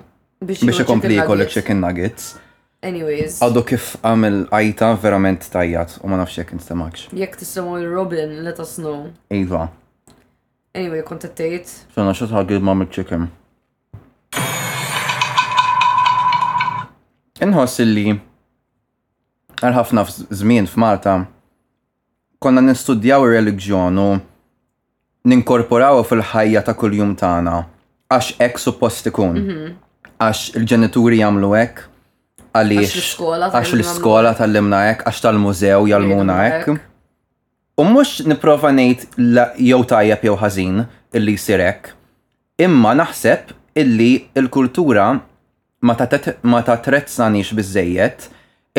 S2: biex ikompli jkollek chicken nuggets.
S3: Anyways.
S2: Għadu kif għamel għajta verament tajjat u ma nafx jekk instemgħakx.
S3: Jekk tissemgħu lil Robin, let us know.
S2: Iva.
S3: Anyway, kont qed tgħid.
S2: Sena xi tħaggil ma' chicken. Inħoss illi għal ħafna żmien f'Malta Konna nistudjaw ir-reliġjon u ninkorporawha fil-ħajja ta' kuljum tagħna għax hekk suppost ikun. Mhm. Għax il-ġenituri jagħmlu hekk, għaliex
S3: għax l-iskola tal-limna
S2: hekk, għax tal-mużew
S3: jgħalmuna
S2: hekk. U mhux nipprova ngħid jew tajjeb jew ħażin illi jsir hekk, imma naħseb illi l-kultura ma tatrezzanix biżejjed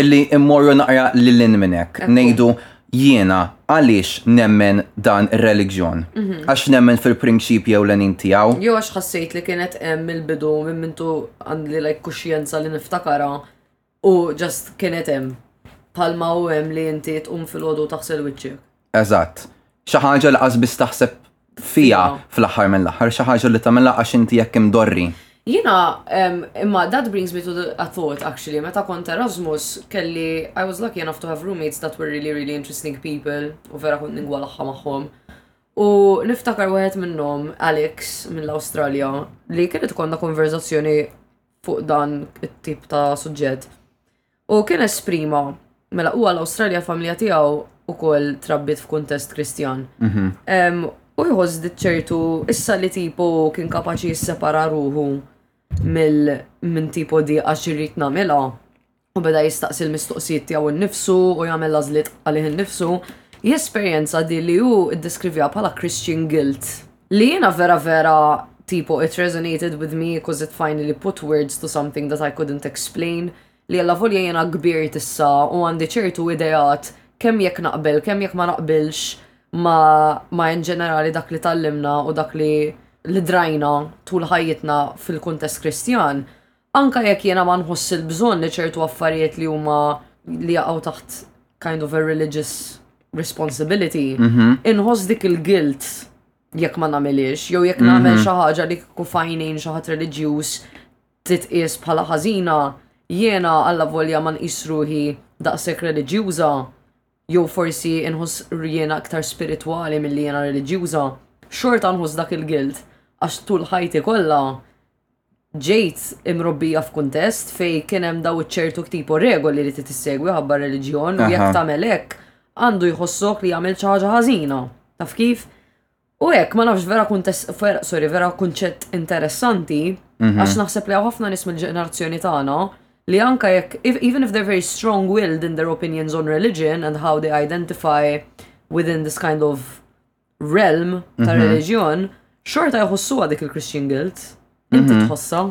S2: illi immorru naqra lilin minn hekk. Ngħidu jiena għaliex nemmen dan ir-reliġjon? Mhm. Għax nemmen fil-prinċipji ewlenin tiegħu?
S3: Jew għax ħassejt li kienet hemm il-bidu minn mintu għandi like kuxjenza li niftakara u ġast kienet hemm. Palma u hemm li inti tqum fil-ħodu taħsel wiċċek.
S2: Eżatt. Xi ħaġa li qas biss taħseb fija fl-aħħar mill-aħħar, xi ħaġa li tagħmilha għax inti hekk imdorri.
S3: Jiena, imma that brings me to a thought actually, meta kont Erasmus kelli, I was lucky enough to have roommates that were really really interesting people u vera kont ningwalaħħa magħhom. U niftakar wieħed minnhom, Alex mill-Awstralja, li kienet ikollna konverżazzjoni fuq dan it-tip ta' suġġett. U kien esprima, mela huwa l-Awstralja familja tiegħu ukoll trabbit f'kuntest Kristjan. Mhm. U jħoss ċertu issa li tipo kien kapaċi jissepara ruħu mill minn tipo di għax irrid nagħmilha. U beda jistaqsi l-mistoqsijiet tiegħu nnifsu u jagħmel għażliet għalih innifsu. Jesperjenza di li hu ddeskrivja bħala Christian guilt. Li jiena vera vera tipo it resonated with me cause it finally put words to something that I couldn't explain li alla volja jiena kbirt issa u għandi ċertu ideat kemm jekk naqbel kemm jekk ma naqbilx ma ma in ġenerali dak li tgħallimna u dak li li drajna tul ħajjitna fil-kuntest Kristjan Anke jekk jiena ma nħoss il-bżonn li ċertu affarijiet li huma li jaqgħu taħt kind of a religious responsibility, mhm. inħoss dik il-guilt jekk ma nagħmiliex, jew jekk nagħmel mhm. xi ħaġa li kieku fajnejn xi ħadd reliġjuż titqies bħala ħażina, jiena alla volja ma nqis ruħi daqshekk reliġjuża, jew forsi inħoss jiena aktar spiritwali milli jiena reliġjuża, xorta nħoss dak il-guilt għax tul ħajti kollha ġejt imrobbija f'kuntest fej kien hemm daw iċ-ċertu tipo regoli li tissegwi ħabba reliġjon u jekk tagħmel hekk għandu jħossok li għamel xi ħaġa ħażina. Taf kif? U hekk ma nafx vera kuntest sorry vera kunċett interessanti mhm. għax naħseb li ħafna nies mill-ġenerazzjoni tagħna li anka jekk even if they're very strong willed in their opinions on religion and how they identify within this kind of realm ta' mhm. reliġjon, xorta jħossuha dik il-Christian guilt. Inti mhm. tħossa.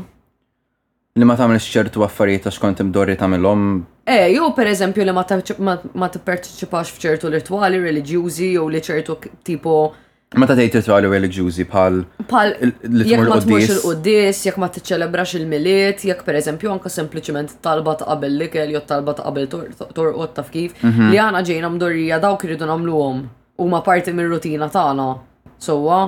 S2: Li ma tagħmel ċertu affarijiet għax kont imdorri tagħmilhom.
S3: Eh, jew pereżempju li ma tipparteċipax f'ċertu rituali reliġjużi jew li ċertu tipo
S2: Ma ta' tgħid rituali reliġjużi bħal bħal
S3: jekk ma tmurx il-qudies, jekk ma tiċċelebrax il-miliet, jekk pereżempju anke sempliċement talba ta' qabel l-ikel jew talba ta' qabel torqod taf kif, mhm. li għana ġejna mdorrija dawk iridu nagħmluhom. Huma parti mir-rutina tagħna. Sewwa,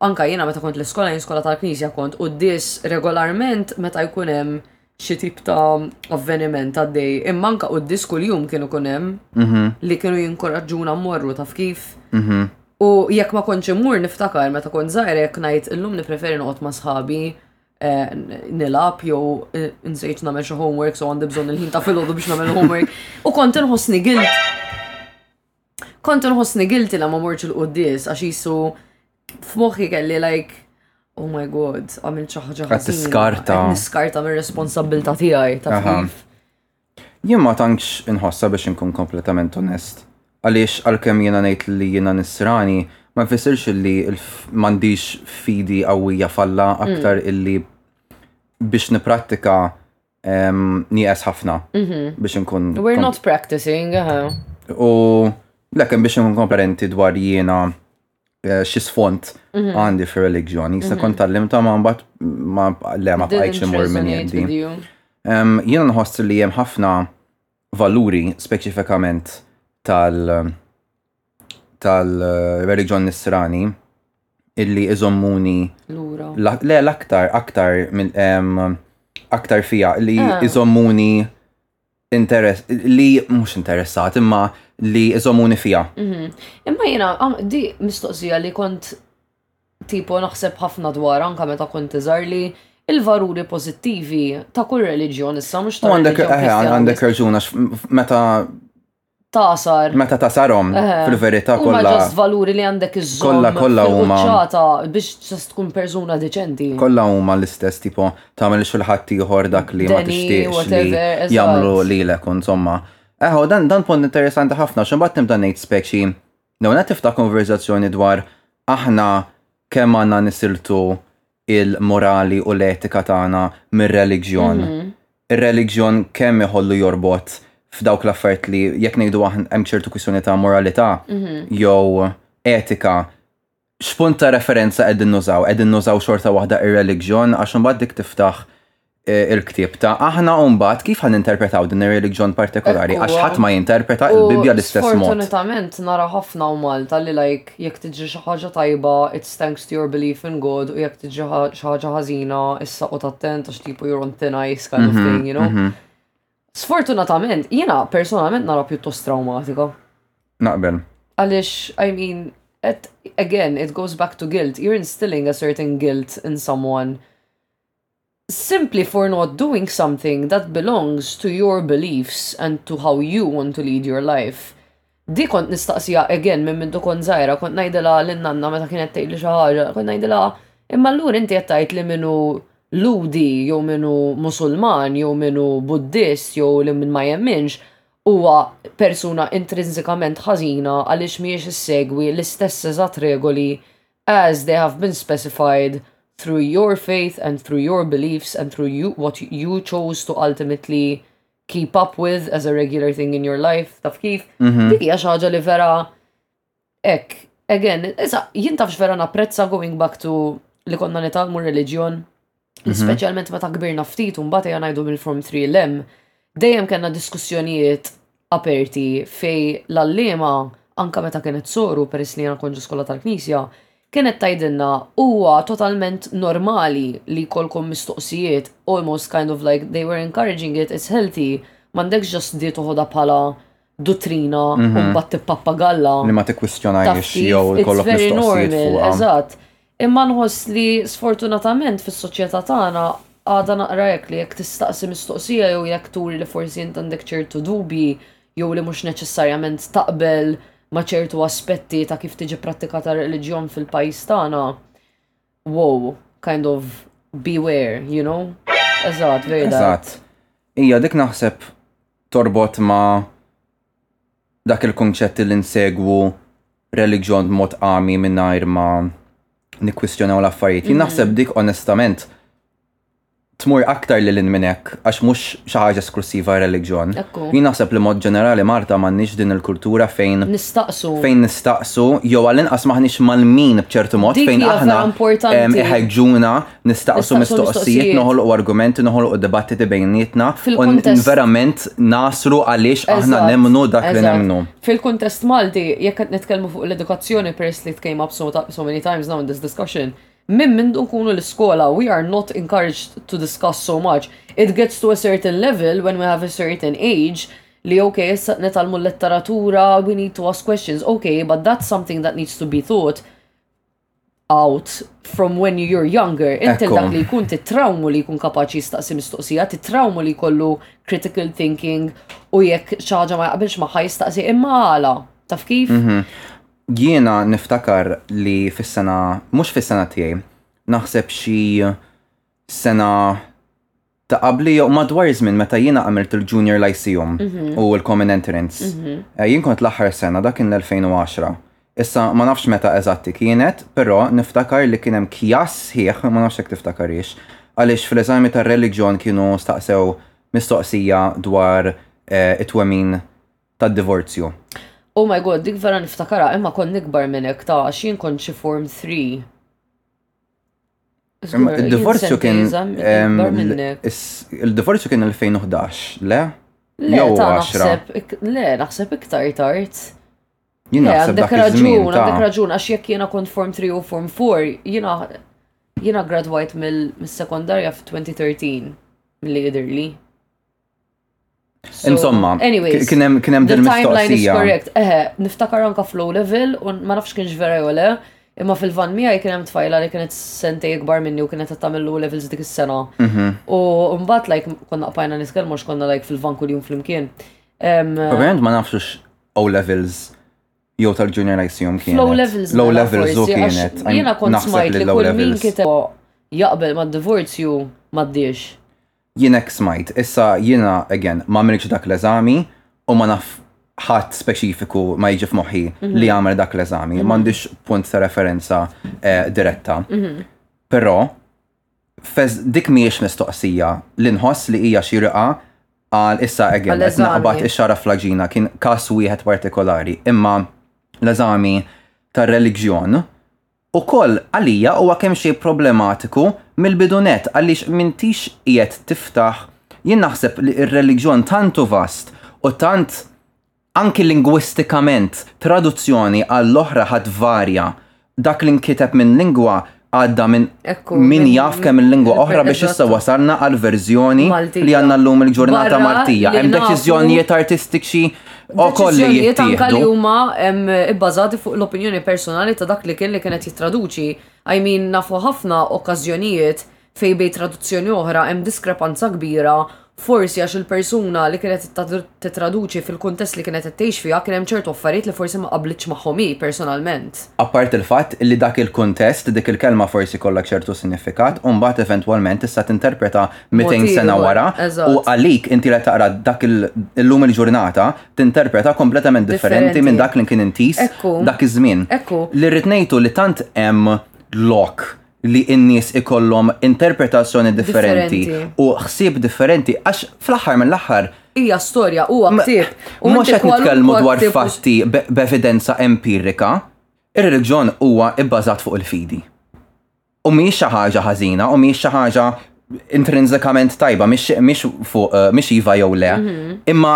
S3: anka jiena meta kont l-iskola jien skola tal-Knisja kont qudies regolarment meta jkun hemm xi tip ta' avveniment għaddej, imma anka qudies kuljum kienu kun hemm mhm. li kienu jinkoraġġuna mmorru taf kif. Mhm. U jekk ma kontx immur niftakar meta kont żgħir jekk ngħid illum nippreferi noqgħod ma' sħabi eh, nilab jew eh, nsejt nagħmel xi homework so għandi bżonn il-ħin ta' filgħodu biex nagħmel homework. U kont inħossni guilt. Kont nħossni guilty la ma morċ il-qudies għax jisu f'moħħi kelli like Oh my god, għamil ċaħġa
S2: ħażin. Tiskarta.
S3: Niskarta mir responsabilta tiegħi ta' kif.
S2: Jien ma tantx inħossa biex inkun kompletament onest. Għaliex għalkemm jiena ngħid li jiena nisrani, ma jfissirx li m'għandix fidi qawwija falla aktar mm. illi biex niprattika nieqes ħafna mhm. biex nkun.
S3: We're not practicing,
S2: U l-ekem biex nkun komparenti dwar jiena eh, xi sfond mhm. għandi fi religjoni, se mhm. kont tal-lim ta' ma mbagħad ma le ma bqajtx imur minn jindi. Jiena nħoss li hemm ħafna valuri speċifikament tal- tal-reliġjon nisrani illi iżommuni
S3: lura.
S2: Le l-aktar aktar minn aktar fija li
S3: ah.
S2: iżommuni interess li mhux interessat imma li iżommuni fija.
S3: Mhm. Imma jiena di mistoqsija li kont tipo naħseb ħafna dwar anka meta kont iżar li il-varuri pozittivi ta' kull reliġjon issa mhux ta'
S2: għandek
S3: eh,
S2: għandek raġuna meta
S3: tasar.
S2: Meta
S3: tasarhom
S2: fil-verità
S3: kollha.
S2: Kollha
S3: ġast valuri li għandek iżżomm.
S2: Kollha kollha huma.
S3: Ċata biex ġast tkun persuna deċenti.
S2: Kollha huma l-istess tipo tagħmel xi ħadd ieħor dak li ma tixtieqx li jagħmlu lilek u insomma. Eħo dan dan punt interessanti ħafna x'imbagħad nibda ngħid speċi Newna tiftaħ konverżazzjoni dwar aħna kemm għandna nisiltu il-morali u l-etika tagħna mir-reliġjon. Ir-reliġjon kemm iħollu jorbot f'dawk l-affarijiet li jekk ngħidu aħna hemm ċertu kwistjoni ta' moralità jew etika, x'punt ta' referenza qegħdin nużaw? Qegħdin nużaw xorta waħda ir-reliġjon għax imbagħad dik tiftaħ Eh, il-ktib ta' aħna u mbagħad kif ħan interpretaw din ir-reliġjon partikolari għax ħadd ma jinterpreta l-Bibbja l-istess mod.
S3: Fortunatament nara ħafna u Malta li like jekk tiġi xi ħaġa tajba it's thanks to your belief in God u jekk tiġi xi ħaġa ħażina issa u tattent għax tipu you're on thin ice kind of
S2: mhm,
S3: thing, you know. Mhm. Sfortunatament jiena personalment nara pjuttost traumatika.
S2: Naqbel.
S3: Għaliex, I mean, at, again, it goes back to guilt. You're instilling a certain guilt in someone Simply for not doing something that belongs to your beliefs and to how you want to lead your life. Di kont nistaqsija again minn mintu kont zaħira, kont najdela l-nanna meta kienet tgħidli xi ħaġa, kont najdela imma l-lur inti qed tgħid li minu Lhudi jew minu Musulman jew minu Buddist jew li min ma jemminx huwa persuna intrinsikament ħażina għaliex mhijiex issegwi l-istess eżatt regoli as they have been specified through your faith and through your beliefs and through you, what you chose to ultimately keep up with as a regular thing in your life, taf kif? Mhm. Dik hija xi ħaġa li vera ek, again, esa, jien tafx vera napprezza going back to li konna nitalmu reliġjon. Mhm. Speċjalment meta kbirna ftit u mbagħad ejja ngħidu mill-form 3 l hemm dejjem kellna diskussjonijiet aperti fej l-allima anka meta kienet soru peress li jiena konġu skola tal-Knisja kienet tajdilna huwa totalment normali li jkollkom mistoqsijiet almost kind of like they were encouraging it it's healthy m'għandekx ġast di toħodha bħala duttrina u Mhm. mbagħad tippapagalla
S2: Li ma
S3: taf
S2: tikkwistjonajx
S3: kif?
S2: jew
S3: It's
S2: ikollok
S3: very
S2: mistoqsijiet
S3: normal,
S2: fuqha.
S3: Eżatt. Imma nħoss li sfortunatament fis-soċjetà tagħna għadha naqra hekk li jekk tistaqsi mistoqsija jew jekk turi li forsi int għandek ċertu dubji jew li mhux neċessarjament taqbel ma' ċertu aspetti ta' kif tiġi pprattikata r-reliġjon fil-pajjiż tagħna, wow, kind of beware, you know? Eżatt, very that.
S2: Eżatt. Hija dik naħseb torbot ma' dak il-kunċett li nsegwu reliġjon b'mod għami mingħajr ma nikkwistjonaw l-affarijiet. Jien naħseb mhm. dik onestament tmur aktar li l-in minnek, għax mux xaħġa esklusiva
S3: religjon.
S2: Jien naħseb li mod ġenerali Marta mannix din il-kultura fejn.
S3: Nistaqsu.
S2: Fejn nistaqsu, jew għallin inqas maħnix mal-min bċertu mod fejn aħna iħagġuna nistaqsu mistoqsijiet, noħolqu argumenti, noħolqu dibattiti bejnietna u verament naslu għaliex aħna nemnu dak li nemnu.
S3: Fil-kuntest Malti, jekk qed nitkellmu fuq l-edukazzjoni peress li tkejm up so many times now in this discussion, minn mindu nkunu l-iskola, we are not encouraged to discuss so much. It gets to a certain level when we have a certain age li ok, issa netalmu l-letteratura, we need to ask questions, ok, but that's something that needs to be taught out from when you're younger,
S2: intel
S3: dak li jkun titrawmu li jkun kapaċi jistaqsi mistoqsija, titrawmu li kollu critical thinking u jekk xaġa ma jaqbilx maħħa jistaqsi imma għala, taf kif? Mhm.
S2: Jiena niftakar li fis-sena, mhux fis-sena tiegħi, naħseb xi sena ta' qabli jew madwar iż-żmien meta jiena għamilt il-Junior Lyceum u l-Common Entrance. Eh, jien kont l-aħħar sena dak kien l-2010. Issa ma nafx meta eżatti kienet, però niftakar li kien hemm kjas sħiħ, ma nafx hekk tiftakarix, għaliex fl-eżami tar-reliġjon kienu staqsew mistoqsija dwar eh, it-twemmin tad-divorzju.
S3: Oh my god, dik vera niftakara, imma kont nikbar minn hekk ta' għax jien kont xi form 3.
S2: Il-divorzju kien. Il-divorzju kien 2011, le?
S3: Le, ta' naħseb, le, naħseb iktar tard.
S2: Jien naħseb dak
S3: raġun, għandek raġun, għax jekk jiena kont form 3 u form 4, jiena jiena gradwajt mill-sekondarja f'2013 mill-li jidirli.
S2: Insomma, kien hemm din mistoqsija.
S3: Correct, eħe, niftakar anka flow level u ma nafx kienx vera jew le, imma fil-van miegħi kien hemm tfajla li kienet sentej ikbar minni u kienet qed tagħmel low levels dik is-sena.
S2: Mhm.
S3: U mbagħad like konna qbajna nitkellmu x'konna like fil-van kuljum flimkien.
S2: Ovvjament ma nafx O levels jew tal-junior high jom kien.
S3: Low levels.
S2: Low levels u kienet.
S3: Jiena kont smajt li kull min kiteb jaqbel ma' divorzju ma'
S2: Jien hekk smajt. Issa jiena, again, m'għamiltx dak l-eżami u ma naf ħadd speċifiku, ma jiġi f'moħħi, li għamel dak l-eżami. M'għandix punt ta' referenza diretta. Però dik mhijiex mistoqsija li nħoss li hija xierqa għal issa, again, qed naqbad ix-xagħra fl-għaġina. Kien każ wieħed partikolari. Imma l-eżami tar-reliġjon, Ukoll għalija huwa kemxejn problematiku mill-bidu nett għaliex m'intix qiegħed tiftaħ jien naħseb li r-reliġjon tant hu vast u tant anki lingwistikament traduzzjoni għall-oħra ħa tvarja dak li nkiteb minn lingwa għadda minn min jaf kemm il-lingwa oħra biex issa wasalna
S3: għall-verżjoni
S2: li għandna llum il-ġurnata Maltija. Hemm deċiżjonijiet artistiċi
S3: Deċiżjonijiet anke li huma bbażati fuq l-opinjoni personali ta' dak li kien li kien qed jittraduċi. I mean nafu ħafna okkażjonijiet fejn bejn traduzzjoni oħra hemm diskrepanza kbira forsi għax il-persuna li kienet tittraduċi fil-kuntest li kienet qed tgħix fiha kien hemm ċertu affarijiet li forsi ma qablitx magħhom hi personalment.
S2: Apparti l-fatt li dak il-kuntest, dik il-kelma forsi jkollha ċertu sinifikat u mbagħad eventwalment tista' tinterpreta 200 sena wara u għalik inti la taqra dak il-lum il-ġurnata tinterpreta kompletament differenti minn dak li kien intis dak iż-żmien. Li rrid ngħidu li tant hemm lok li n-nies ikollhom interpretazzjoni differenti u ħsieb differenti għax fl-aħħar mill-aħħar
S3: hija storja huwa ħsieb. U mhux
S2: qed nitkellmu dwar fatti b'evidenza empirika, ir-reliġjon huwa ibbażat fuq il-fidi. U mhijiex xi ħaġa ħażina u mhijiex xi ħaġa intrinsikament tajba, mhix fuq eh, mhix iva jew le, mhm. imma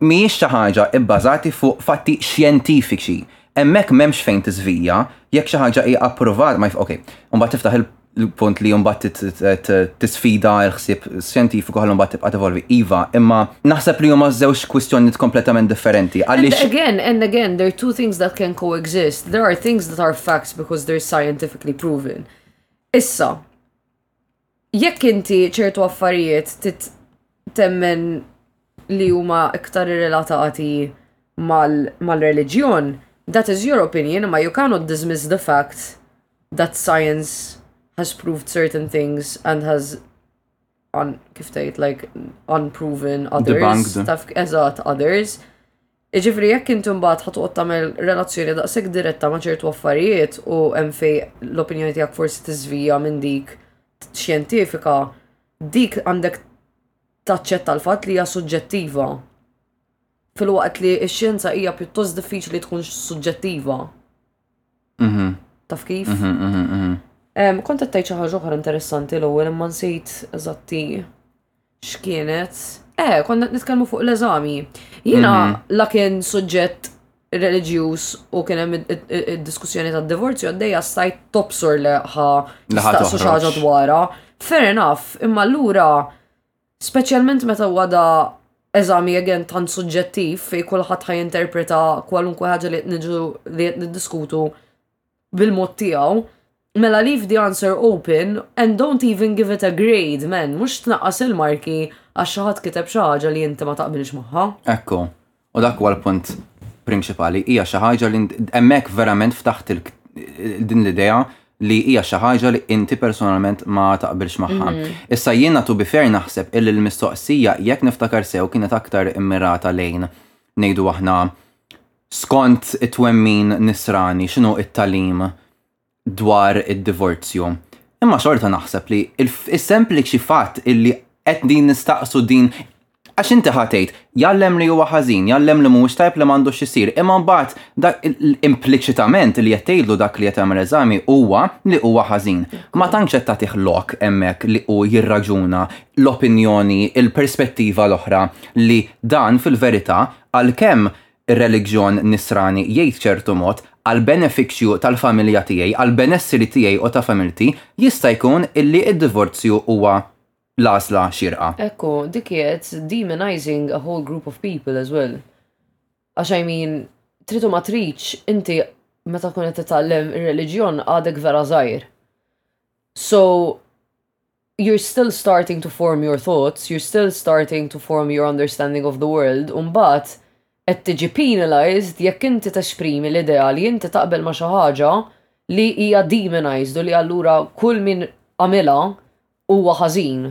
S2: mhijiex xi ħaġa bbażati fuq fatti xjentifiċi. Hemmhekk m'hemmx fejn tiżvija, jekk xi ħaġa hija approvat, ma ok, mbagħad tiftaħ il-punt li mbagħad tisfida l-ħsieb xjentifiku ħallu mbagħad tibqa' tevolvi. Iva, imma naħseb li huma żewġ kwistjonijiet kompletament differenti. Għaliex
S3: again and again there are two things that can coexist. There are things that are facts because they're scientific li proven. Issa, jekk inti ċertu affarijiet tit temmen li huma iktar relatati mal-reliġjon, mal that is your opinion, ma you cannot dismiss the fact that science has proved certain things and has un, kif tgħid like unproven others, taf eżatt others. Jiġifieri jekk int imbagħad ħa toqgħod tagħmel relazzjoni daqshekk diretta ma' ċertu affarijiet u hemm fej l-opinjoni tiegħek forsi tiżvija minn dik xjentifika, dik għandek taċċetta l-fatt li hija suġġettiva. Filwaqt li x-xjenza hija pjuttost diffiċli tkun suġġettiva.
S2: Mhm.
S3: Taf kif?
S2: Mhm, mhm, mhm.
S3: Em, Kont qed tgħid xi ħaġa oħra interessanti l-ewwel imma nsejt eżatti. X'kienet? Eh, konna qed nitkellmu fuq l-eżami. Jiena Mhm. la kien suġġett reliġjuż u kien hemm id- id- id- id-diskussjoni tad-divorzju għaddejja stajt tobsor li ħa
S2: Li ħa
S3: nistaqsu xi ħaġa
S2: toħroġ.
S3: dwarha. Fair enough, imma allura speċjalment meta huwa da eżami again tant suġġettiv fejn kulħadd ħa jinterpreta kwalunkwe ħaġa li qed niġu li qed niddiskutu bil-mod tiegħu, mela leave the answer open and don't even give it a grade, man, mhux tnaqqas il-marki għax xi ħadd kiteb xi ħaġa li inti ma taqbilx magħha.
S2: Ekku, u dak huwa l-punt prinċipali, hija xi ħaġa li hemmhekk verament ftaħt din l-idea li hija xi ħaġa li inti personalment ma taqbilx magħha. Mhm. Issa jiena tu bifer naħseb illi l-mistoqsija jekk niftakar sew kienet aktar immirata lejn ngħidu aħna Skont it-twemmin Nisrani x'inhu t-tagħlim dwar id-divorzju? Imma xorta naħseb li is-sempliċi fatt illi qed din nistaqsu din għax inti ħa tgħid jgħallem li huwa ħażin, jgħallem li mhuwiex tajb li m'għandux isir, imma mbagħad dak impliċitament li qed tgħidlu dak li qed jagħmel eżami huwa li huwa ħażin. Ma tantx qed tagħtih lok hemmhekk li hu jirraġuna l-opinjoni, il-perspettiva l-oħra li dan fil-verità għalkemm ir-reliġjon Nisrani jgħid ċertu mod, għall-benefiċċju tal-familja tiegħi, għall-benesseri tiegħi u ta' familti, jista' jkun illi d-divorzju huwa l-għażla xierqa.
S3: Hekk hu, dik qiegħed demonising a whole group of people as well. Għax I mean, trid u ma tridx, inti meta tkun qed titgħallem ir-reliġjon għadek vera żgħir. So, you're still starting to form your thoughts, you're still starting to form your understanding of the world, u mbagħad qed tiġi penalized jekk inti tesprimi l-idea li inti taqbel ma' xi ħaġa li hija demonized u li allura kull min għamilha huwa ħażin.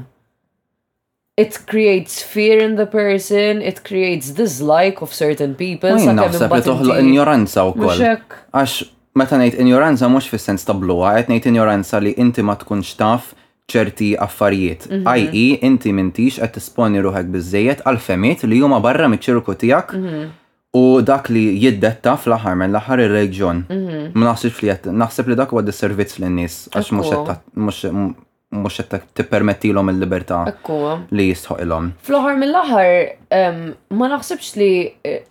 S3: it creates fear in the person, it creates dislike of certain people. Sa
S2: naħseb li toħloq
S3: injoranza
S2: u
S3: koll.
S2: Għax meta ngħid injoranza mhux fis-sens ta' bluha, qed ngħid injoranza li inti ma tkunx taf ċerti affarijiet.
S3: Mhm.
S2: I.e. inti mintix qed tisponi ruħek biżejjed għal femiet li huma barra miċ-ċirku tiegħek
S3: mhm.
S2: u dak li jiddetta fl-aħħar minn l-aħħar ir-reġjon.
S3: Mhm.
S2: Ma naħsibx li qed naħseb li dak huwa disservizz lin-nies għax mhux qed mhux qed tippermettilhom il-libertà li jistħoqilhom.
S3: Fl-aħħar mill-aħħar ma naħsibx li eh,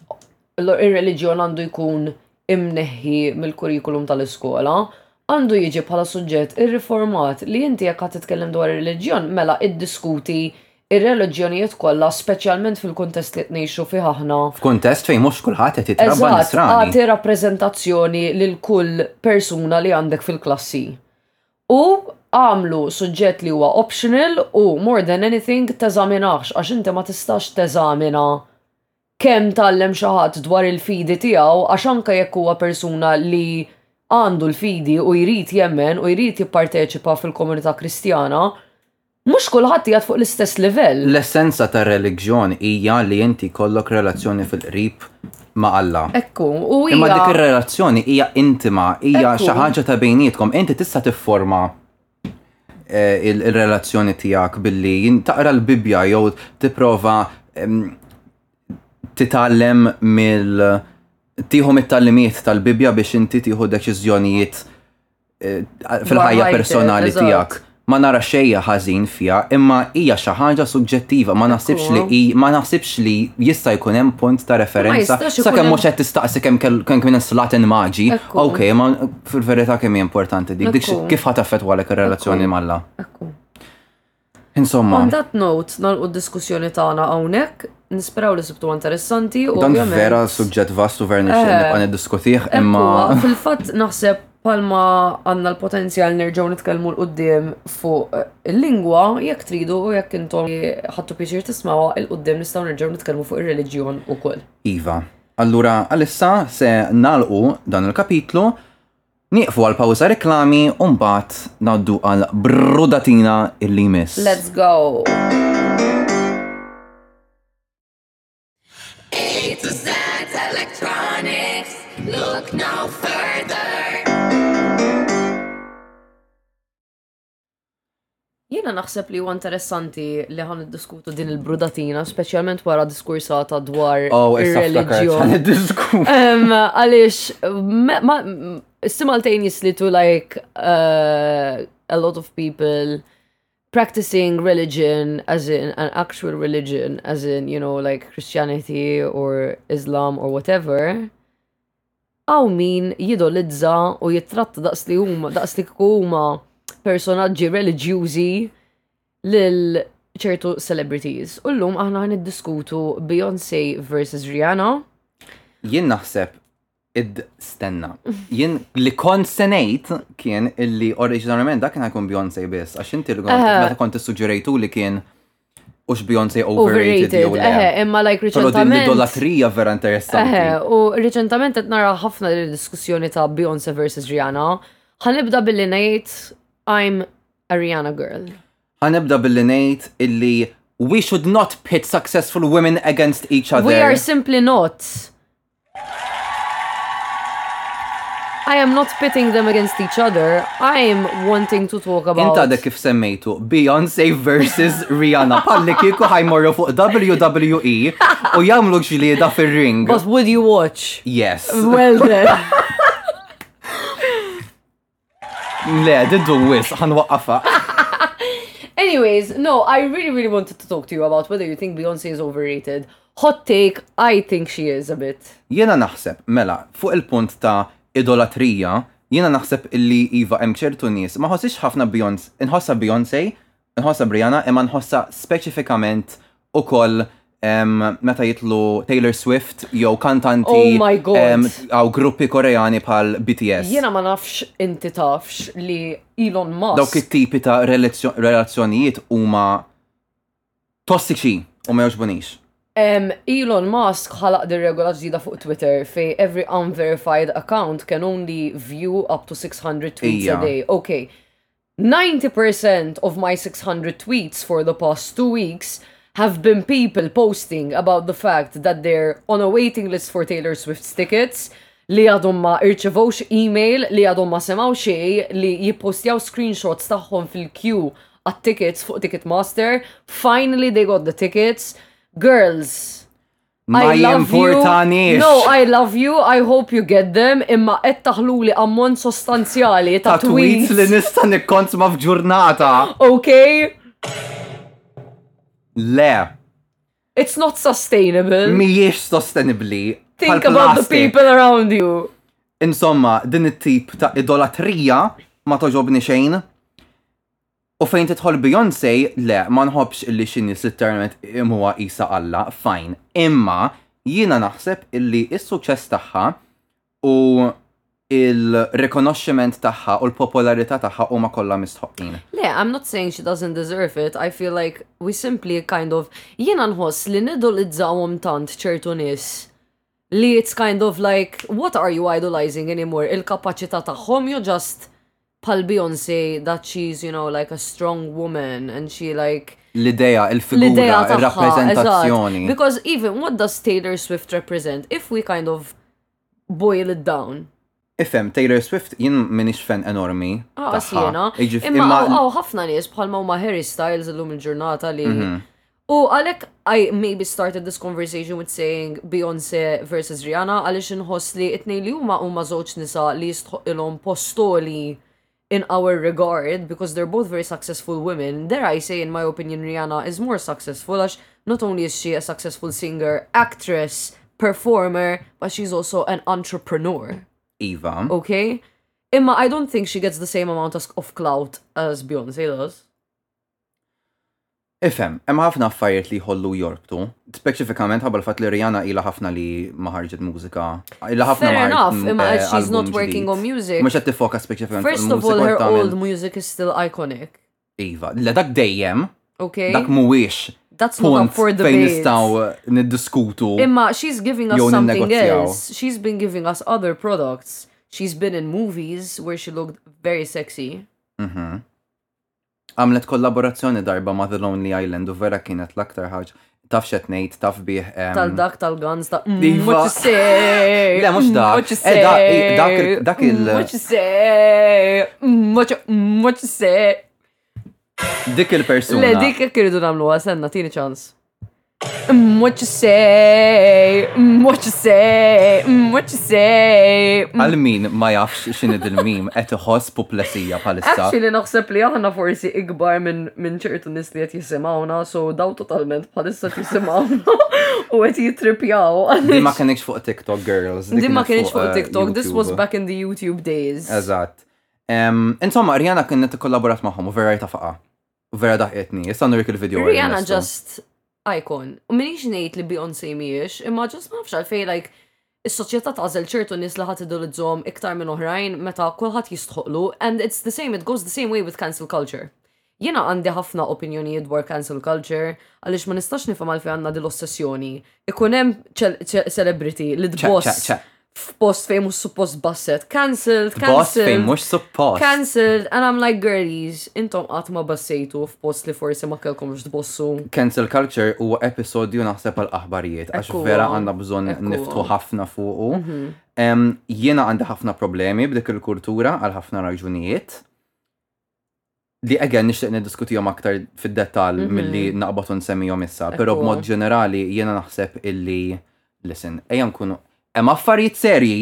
S3: ir-reliġjon għandu jkun imneħħi mill-kurrikulum tal-iskola, għandu jiġi bħala suġġett irriformat li inti jekk qed titkellem dwar ir-reliġjon mela iddiskuti ir-reliġjonijiet kollha speċjalment fil-kuntest li tnejxu fih aħna.
S2: F'kuntest fejn mhux kulħadd qed jitrabba nisrani.
S3: Għati rappreżentazzjoni lil kull persuna li għandek fil-klassi. U agħmlu suġġett li huwa optional u more than anything teżaminahx għax inti ma tistax teżamina kemm tgħallem xi ħadd dwar il-fidi tiegħu għax anke jekk huwa persuna li għandu l-fidi u jrid jemmen u jrid jipparteċipa fil-komunità Kristjana, Mhux kulħadd qiegħed fuq l-istess livell.
S2: L-essenza tar-reliġjon hija li inti jkollok relazzjoni fil-qrib ma' Alla.
S3: Ekku, u hija.
S2: Imma dik ir-relazzjoni hija intima, hija xi ħaġa ta' bejnietkom. Inti tista' tifforma Eh, il-relazzjoni tiegħek billi taqra l-Bibbja jew tipprova titgħallem mill tieħu mit-tallimiet tal-Bibbja biex inti tieħu deċiżjonijiet eh, fil-ħajja personali tiegħek ma nara xejja ħażin fija, imma hija xi ħaġa suġġettiva, ma naħsibx li hi, ma naħsibx li jista' jkun hemm punt ta' referenza sakemm mhux qed tistaqsi kemm kemm kien slat maġi. Ok, ma fil-verità kemm hija importanti dik. Dik kif ħadd affettwalek ir-relazzjoni malla. Insomma.
S3: On that note, nalqu d-diskussjoni tagħna hawnhekk, nisperaw li sibtu interessanti u.
S2: Dan vera suġġett vastu vera nixtieq eh, nibqa' niddiskutih imma.
S3: Fil-fatt naħseb palma għanna l-potenzjal nerġaw nitkellmu l-qoddim fuq eh, il-lingwa, jekk tridu u jekk intom ħattu pieċir tismawa il-qoddim nistaw nerġaw nitkellmu fuq il-reliġjon u koll.
S2: Iva, allura għalissa se nalqu dan il-kapitlu Nieqfu għal pawża reklami u mbagħad ngħaddu għal brudatina illi jmiss.
S3: Let's go!
S4: A to Z Electronics, look no further.
S3: Jiena naħseb li huwa interessanti li ħan diskutu din il-brudatina, speċjalment wara diskursata dwar
S2: oh,
S3: il-reliġjon. Għaliex, simultaneously to like uh, a lot of people practicing religion as in an actual religion as in you know like Christianity or Islam or whatever Hawn min jidolizza u jittratta daqs li huma daqs li kieku huma personaġġi reliġjużi lil ċertu celebrities. U llum aħna ħan iddiskutu Beyoncé versus Rihanna.
S2: Jien naħseb id stenna. Jien li kont senejt kien illi oriġinarment dak kien ħajkun Beyoncé biss, għax inti li kont issuġġerejtu li kien U x'Beyoncé overrated jew le.
S3: Eħe, imma like
S2: Però din
S3: riċentament.
S2: l-idolatrija vera
S3: Eħe, interessanti. u riċentament qed nara ħafna din id-diskussjoni ta' Beyoncé versus Rihanna. Ħanibda billi ngħid I'm a Rihanna girl.
S2: Ħanibda billi ngħid illi we should not pit successful women against each
S3: We are other. simply not. I am not pitting them against each other, I am wanting to talk about.
S2: Inta dek kif semmejtu, Beyoncé versus Rihanna, palli kiku ħajmorru fuq WWE u jamlu ġlieda fil-ring.
S3: But would you watch?
S2: Yes.
S3: Well then.
S2: Le, did do wisq, ħan waqqafa.
S3: Anyways, no, I really, really wanted to talk to you about whether you think Beyonce is overrated. Hot take, I think she is a bit.
S2: Jena naħseb, mela, fuq il-punt ta' idolatrija, jena naħseb illi Iva hemm ċertu nies, ma ħossix ħafna Beyonce, inħossa Beyonce, Nħossha Brianna imma nħossha speċifikament ukoll meta jitlu Taylor Swift jew kantanti għaw oh gruppi koreani bħal BTS.
S3: Jiena ma nafx inti tafx li Elon Musk.
S2: Dawk it-tipi ta' relazzjonijiet huma tossiċi u ma joġbunix.
S3: Elon Musk ħalaq dir regola ġdida fuq Twitter fej every unverified account can only view up to 600 tweets a day. Okay. 90 percent of my 600 tweets for the past two weeks have been people posting about the fact that they're on a waiting list for Taylor Swift's tickets, li għadhom ma irċevewx email, li għadhom ma semaw xej, li jippostjaw screenshots tagħhom fil-queue għat-tickets fuq Ticketmaster, finally they got the tickets. Girls,
S2: Ma
S3: I love
S2: jimportanix.
S3: You. No, I love you, I hope you get them, imma qed taħluli ammont sostanzjali ta'
S2: tweets li nista' nikkont ma' f'ġurnata.
S3: Ok.
S2: Le.
S3: It's not sustainable.
S2: Mijiex sostenibli.
S3: Think about the people around you.
S2: Insomma, din it-tip ta' idolatrija ma toġobni xejn. U fejn tidħol Beyoncé, le, ma nħobbx illi xi nies litteralment imuha qisha Alla, fajn. Imma jiena naħseb illi s-suċċess tagħha u l-rikonoxximent tagħha u l-popolarità tagħha huma kollha mistħoqqin.
S3: Le, I'm not saying she doesn't deserve it, I feel like we simply kind of jiena nħoss li nidolizzawhom tant ċertu nies li it's kind of like what are you idolizing anymore? Il-kapaċità tagħhom jew just bħal Beyoncé that she's you know like a strong woman and she like
S2: l-idea, il-figura, il-rappresentazzjoni.
S3: Because even what does Taylor Swift represent if we kind of boil it down?
S2: Ifem, Taylor Swift jien minix fan enormi.
S3: Ah,
S2: Asjena.
S3: Imma għaw ħafna nies bħalma huma Harry Styles illum il-ġurnata li
S2: mhm.
S3: U għalek, I maybe started this conversation with saying Beyoncé versus Rihanna, għalix nħos li itnej li huma huma żewġ nisa li jistħolhom postoli in our regard because they're both very successful women. There I say in my opinion Rihanna is more successful as not only is she a successful singer, actress, performer, but she's also an entrepreneur.
S2: Eva.
S3: Okay? Imma I don't think she gets the same amount of clout as Beyoncé does.
S2: Ifhem, hemm ħafna affarijiet li jħollu jorbtu, speċifikament ħabba l-fatt li Rihanna ilha ħafna li ma ħarġet mużika. Ilha ħafna ma ħarġet.
S3: Imma
S2: eh,
S3: she's not working on music.
S2: Mhux qed tifoka speċifikament fuq
S3: First of all, her old music is still iconic.
S2: Iva, le dak dejjem.
S3: Okay.
S2: Dak mhuwiex
S3: That's not up for debate.
S2: Fejn
S3: nistaw
S2: eh, niddiskutu.
S3: Imma she's giving us something else. She's been giving us other products. She's been in movies where she looked very sexy. Mm-hmm.
S2: Għamlet kollaborazzjoni darba ma' The Lonely Island u vera kienet l-aktar ħaġa. Taf xed ngħid, taf bih.
S3: Tal-dak tal-guns ta' mm,
S2: iva.
S3: what you say.
S2: Le mhux
S3: mm,
S2: dak.
S3: What you
S2: eh,
S3: say.
S2: Dak il dak
S3: mm, il What you say. What you say.
S2: Dik il-persuna.
S3: Le dik jekk irridu nagħmluha, senna tieni ċans. Mm, what you say, mm, what you say, mm, what you say. Mm.
S2: Għal min ma jafx xini dil-mim, qed iħoss puplesija bħalissa.
S3: Actually, naħseb li aħna forsi ikbar minn min ċertu nis li qed jisimgħuna, so daw totalment bħalissa qed jisimgħuna u qed jitripjaw.
S2: Di ma kienx fuq TikTok girls.
S3: Di ma kienx fuq
S2: eh,
S3: TikTok, this was back in the YouTube days.
S2: Eżatt. Insomma, Ariana kienet kollaborat magħhom u verajta faqa. Vera daħqetni, issa nurik il-video.
S3: Rihanna just icon. U minix ngħid li Beyoncé miex, imma just ma nafx għalfej like is-soċjetà tażel ċertu nies li ħadd idolizzhom iktar minn oħrajn meta kulħadd jistħoqlu and it's the same it goes the same way with cancel culture. Jiena għandi ħafna opinjonijiet dwar cancel culture għaliex ma nistax nifhem għalfejn għandna dil-ossessjoni. Ikun hemm celebrity li tboss f'post fejn mhux suppost basset. Cancelled,
S2: Boss fejn
S3: cancelled.
S2: mhux suppost.
S3: Cancelled, and I'm like girlies, intom qatt ma bassejtu f'post li forsi ma kellkomx tbossu.
S2: Cancel culture huwa episodju naħseb għal aħbarijiet għax
S3: Ekku
S2: vera
S3: huwa,
S2: għandna bżonn
S3: ekku
S2: niftħu
S3: huwa. Mhm.
S2: ħafna fuqu. Em, Jiena għandi ħafna problemi b'dik il-kultura għal ħafna raġunijiet. li again nixtieq niddiskutihom aktar fid-dettall mm -hmm. milli naqbad nsemmihom issa, però b'mod ġenerali jiena naħseb illi listen, ejja nkunu hemm affarijiet serji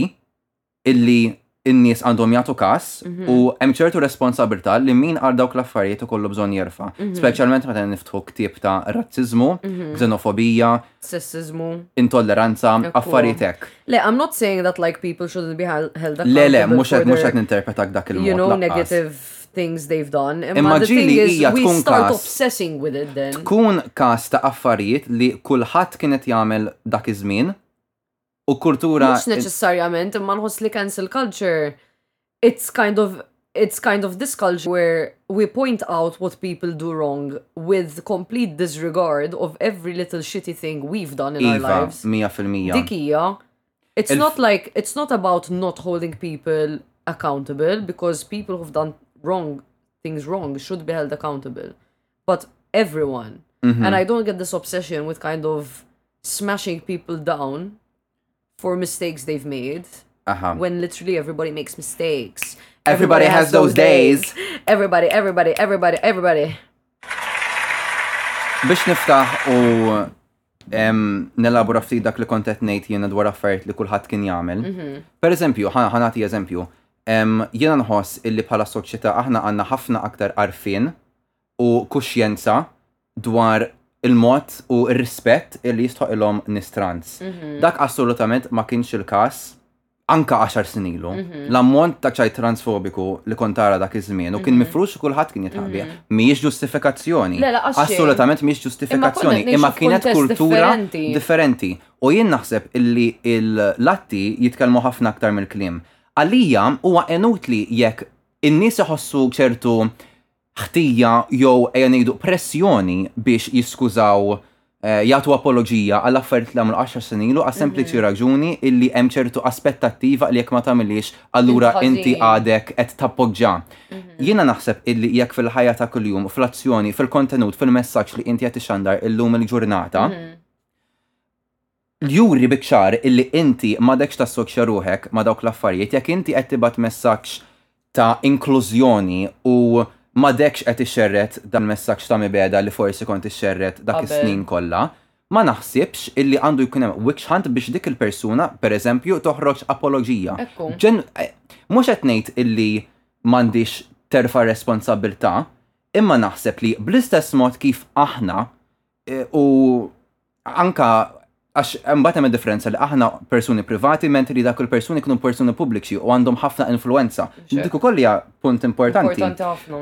S2: illi in-nies għandhom jagħtu kas mm -hmm. u hemm ċertu responsabilità li min għal dawk l-affarijiet ikollu bżonn jerfa', mm -hmm. speċjalment meta niftħu ktieb ta' razziżmu, mm -hmm. xenofobija,
S3: sessiżmu.
S2: Intolleranza, affarijiet hekk.
S3: Le, I'm not saying that like people shouldn't be held
S2: accountable. Le, le,
S3: mhux
S2: qed mhux qed ninterpretak dak il-mod.
S3: You know, negative things they've done. Imma
S2: ġili hija tkun
S3: start obsessing with it then.
S2: Tkun każ ta' affarijiet li kulħadd kienet jagħmel dak iż-żmien u kultura.
S3: Mux neċessarjament, imma nħoss li cancel culture, it's kind of it's kind of this culture where we point out what people do wrong with complete disregard of every little shitty thing we've done in Eva,
S2: our
S3: lives.
S2: mia,
S3: fil mia. Dikija. It's
S2: Elf
S3: not like it's not about not holding people accountable because people who've done wrong things wrong should be held accountable. but everyone. Mm -hmm. And I don't get this obsession with kind of smashing people down for mistakes they've made.
S2: Uh -huh.
S3: When literally everybody makes mistakes.
S2: Everybody, everybody has, has, those days. days.
S3: Everybody, everybody, everybody, everybody.
S2: Biex niftaħ u nelabura ftit dak li kontet nejt jiena dwar affarijiet li kulħadd kien jagħmel. Mhm. Per eżempju, ħanati eżempju, jiena nħoss illi bħala soċjetà aħna għandna ħafna aktar arfin u kuxjenza dwar il-mod u r-rispett li jistħoqilhom nies trans. Dak assolutament ma kienx il-każ anke għaxar snin ilu. L-ammont ta' ċajt transfobiku li kont tara dak iż-żmien u kien mifrux kulħadd kien jidħaq bih. Mhijiex ġustifikazzjoni. Assolutament mhijiex ġustifikazzjoni, imma kienet kultura
S3: differenti.
S2: U jien naħseb illi l-atti jitkellmu ħafna aktar mill-kliem. Għalija huwa inutli jekk In-nies iħossu ċertu ħtija jew ejja ngħidu pressjoni biex jiskużaw eh, jagħtu apoloġija għal affarijiet li għamlu 10 snin ilu għas sempliċi mhm. raġuni illi hemm ċertu aspettattiva li jekk ma tagħmilix allura
S3: inti
S2: għadek qed tappoġġa. Mhm. Jiena naħseb illi jekk fil-ħajja ta' kuljum, fl-azzjoni, fil-kontenut, fil-messaġġ li inti qed ixandar illum il-ġurnata, mhm. Juri biċ-ċar li inti m'għadekx tassoċja ruħek ma' dawk l-affarijiet jekk inti qed tibgħat messaġġ ta' inklużjoni u m'għadekx qed ixxerred dal-messaġġ ta' mibegħda li forsi kont ixxerred dak is-snin kollha, ma naħsibx illi għandu jkun hemm witch hunt biex dik il-persuna, pereżempju, toħroġ apoloġija. Mhux qed ngħid illi m'għandhiex terfa' responsabbiltà, imma naħseb li bl-istess mod kif aħna E, u anka għax mbagħad hemm differenza li aħna persuni privati mentri dak il-persuni kienu persuni pubbliċi u għandhom ħafna influenza. Dik ukoll hija punt importanti.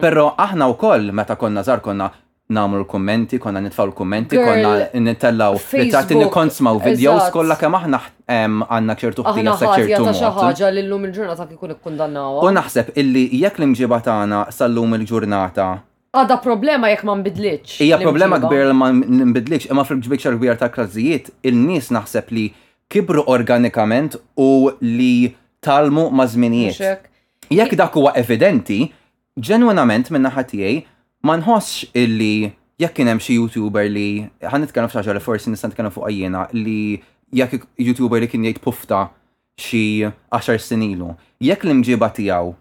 S2: Però aħna wkoll meta konna żar konna namlu l-kommenti, konna nitfaw l-kommenti, konna nitellaw ritratti nikonsmaw videos kollha kemm aħna għandna ċertu ħtija sa ċertu
S3: mod. Xi ħaġa li llum il-ġurnata kikun ikkundannaw.
S2: U naħseb illi jekk l-imġiba tagħna sal-lum il-ġurnata
S3: Għadha problema jekk ma nbidlitx.
S2: Hija problema kbira li ma nbidlitx, imma fil-biċċa l-kbira tal-każijiet, in-nies naħseb li kibru organikament u li tgħallmu
S3: maż-żminijiet.
S2: Jekk dak huwa evidenti, ġenwinament minn naħa tiegħi ma nħossx illi jekk kien hemm xi YouTuber li ħa nitkellem f'xi ħaġa li forsi nista' nitkellem fuqha jiena li jekk YouTuber li kien jgħid pufta xi għaxar snin ilu. Jekk l-imġieba tiegħu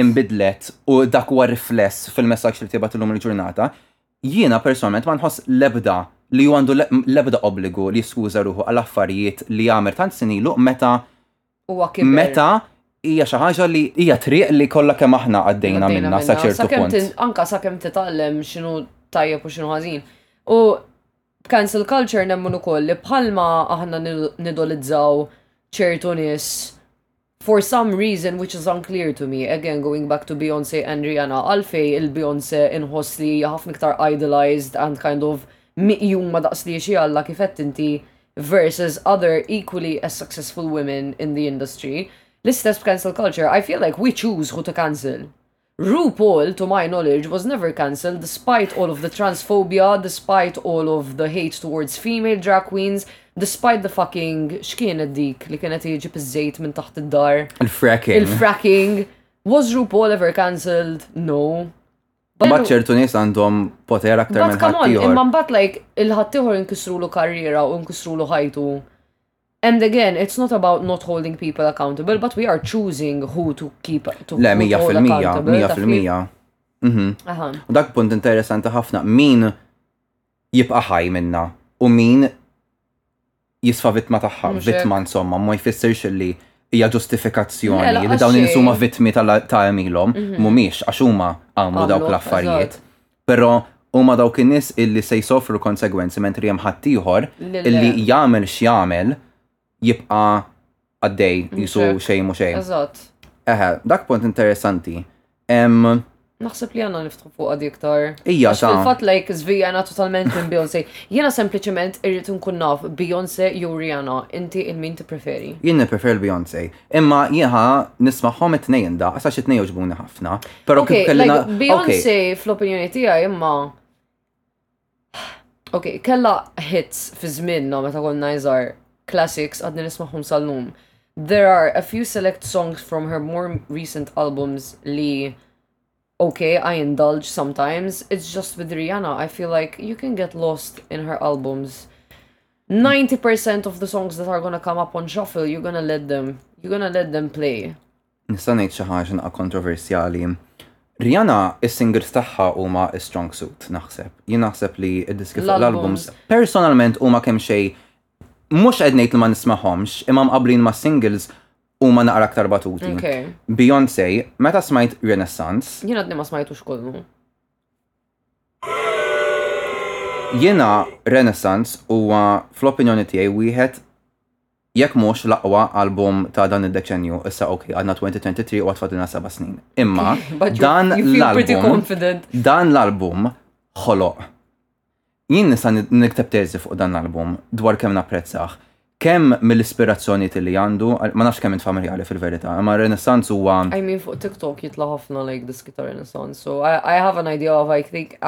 S2: inbidlet u dak huwa rifless fil-messaġġ li tibgħat illum il-ġurnata, jiena personalment ma nħoss l-ebda li hu għandu l-ebda obbligu li jiskuża ruħu għal affarijiet li għamel tant snin
S3: ilu meta
S2: meta hija xi ħaġa li hija triq li kollha kemm aħna għaddejna minnha sa ċertu punt.
S3: Anke sakemm titgħallem x'inhu tajjeb u x'inhu ħażin. U B'cancel culture nemmen ukoll li bħalma aħna nidolizzaw ċertu nies for some reason which is unclear to me, again going back to Beyonce and Rihanna, għalfejn il-Beyonce inħoss li hija ħafna iktar idolized and kind of miqjuma daqs li hi xi alla kif għedt inti versus other equally as successful women in the industry, l-istess b'cancel culture, I feel like we choose who to cancel. RuPaul to my knowledge was never cancelled despite all of the transphobia, despite all of the hate towards female drag queens, despite the fucking x'kienet dik li kienet iġib iż-żejt minn taħt id-dar.
S2: Il-fracking.
S3: Il-fracking. Was RuPaul ever cancelled? No.
S2: Bat ċertu nies għandhom poter aktar minn
S3: ħaddieħor. Imma mbagħad like il-ħaddieħor inkisrulu karriera u nkisrulu ħajtu. And again, it's not about not holding people accountable, but we are choosing who to keep to
S2: Le, mija fil-mija, mija fil-mija. Mhm. U dak punt interessanti ħafna, min jibqa' ħaj minna u min jisfa vittma tagħha, vittma insomma, ma jfissirx li hija ġustifikazzjoni li dawn insuma vittmi ta' emilhom, mhm. mhumiex għax huma għamlu dawk l-affarijiet. Però huma dawk in-nies illi se jsofru l-konsegwenzi mentri hemm ħaddieħor illi jagħmel x'jagħmel jibqa' għaddej
S3: qisu
S2: xejn mhu xejn.
S3: Eżatt.
S2: Eħe, dak punt interessanti.
S3: Naħseb li għandna niftħu fuqha di iktar.
S2: Ija, sa.
S3: Fil-fatt like żvijana totalment minn Beyoncé. Jiena sempliċement irrid nkun naf Beyoncé jew Rihanna, inti il-min tippreferi?
S2: Jien nipprefer Beyoncé. Imma jiha nismaħħom it-tnejn da, għasax it-tnejn joġbuni ħafna. Pero kif kellina.
S3: Beyonce fl-opinjoni tija imma. Ok, kella hits fi żminna meta konna jżar classics għadni nismaħħom sal-lum. There are a few select songs from her more recent albums li Ok I indulge sometimes, it's just with Rihanna I feel like you can get lost in her albums. 90% of the songs that are gonna come up on shuffle, you're gonna let them, you're gonna let them play.
S2: Nista' ngħid xi ħaġa naqa' kontroversjali. Rihanna is-singles tagħha huma strong suit naħseb. Jien naħseb li d-diski fuq
S3: l-albums
S2: personalment huma kemm xejn mhux qed ngħid li ma nismahomx, imma mqablin ma' singles huma naqra aktar batuti.
S3: Okay.
S2: Beyoncé, meta smajt Renaissance.
S3: Jien għadni ma smajtux kollu.
S2: Jiena Renaissance huwa fl-opinjoni tiegħi wieħed jekk mhux l-aqwa album ta' dan id-deċenju, issa ok, għadna 2023 u għatfadina seba snin. Imma dan l-album. Dan l-album ħoloq Jien nista' nikteb teżi fuq dan l-album dwar kemm napprezzah, kemm mill-ispirazzjonijiet li għandu, ma nafx kemm int familjari fil-verità, imma Renaissance huwa.
S3: I mean fuq TikTok jitla' ħafna like diski ta' Renaissance, so I have an idea of I think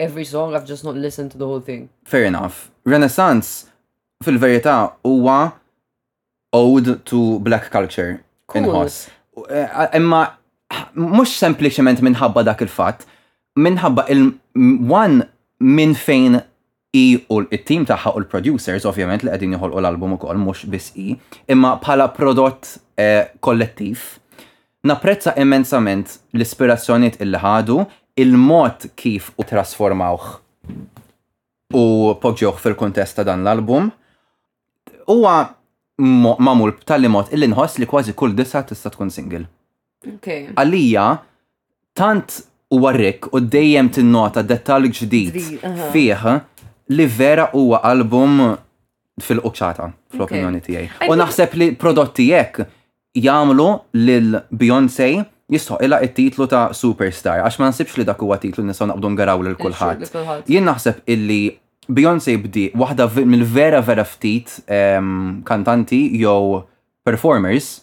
S3: every song, I've just not listened to the whole thing.
S2: Fair enough. Renaissance fil-verità huwa ode to black culture, inħoss. Eh, imma mhux sempliċement minħabba dak il-fatt, minħabba il-one minn fejn i u l-tim tagħha u l-producers, ovvjament, li qegħdin joħolqu l-album ukoll mhux biss i, imma bħala prodott eh, kollettiv. Napprezza immensament l-ispirazzjoniet il ħadu, il-mod kif u trasformawh u poġġewh fil-kontest ta' dan l-album. Huwa mamul b'tali mod illi nħoss li kważi kull disa tista' tkun single. Għalija, tant huwa rikk u dejjem tinnota dettal ġdid fih li vera huwa album fil-quċċata, fl-opinjoni tiegħi. U naħseb li prodotti hekk jagħmlu lil Beyoncé jistħoqilha it-titlu ta' superstar, għax ma nsibx li dak huwa titlu nistgħu naqbdu ngaraw lil kulħadd. Jien naħseb illi Beyoncé bdi waħda mill-vera vera ftit ehm, kantanti jew performers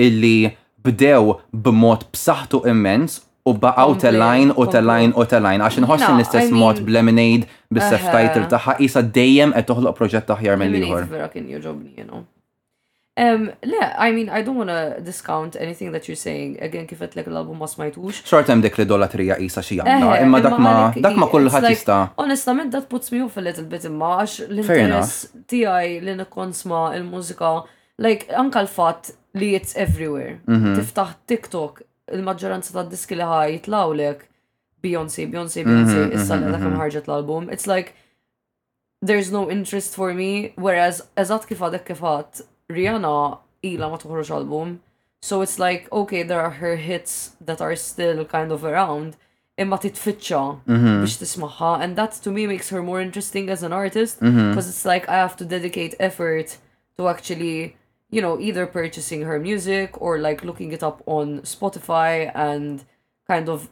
S2: illi bdew b'mod b'saħħtu immens u baqgħu telajn u telajn u telajn għax
S3: inħossi
S2: l-istess mod b'Lemonade bis-self title tagħha isa dejjem qed toħloq proġett aħjar mill-ieħor.
S3: Vera kien joġobni, you know. Um, le, I mean, I don't wanna discount anything that you're saying. Again, kif għetlek l-album ma smajtux.
S2: Xort hemm dik l-idolatrija isa xi għamla,
S3: eh,
S2: imma dak ma dak ma kulħadd jista'.
S3: Onestament that puts me off a little bit imma għax l-interess tiegħi li nikkonsma il-mużika, like anka l-fatt li it's everywhere.
S2: Mhm.
S3: Tiftaħ TikTok, il-maġġoranza ta' diski li ħaj jitlawlek Beyonce, Beyonce, Beyonce,
S2: mhm,
S3: issa
S2: mhm,
S3: dak ħarġet l-album. It's like there's no interest for me, whereas eżatt kif għadek kif għad Rihanna ila ma toħroġ album. So it's like, okay, there are her hits that are still kind of around, imma
S2: titfitxa
S3: biex tismaħħa, and that to me makes her more interesting as an artist, because it's like I have to dedicate effort to actually you know, either purchasing her music or like looking it up on Spotify and kind of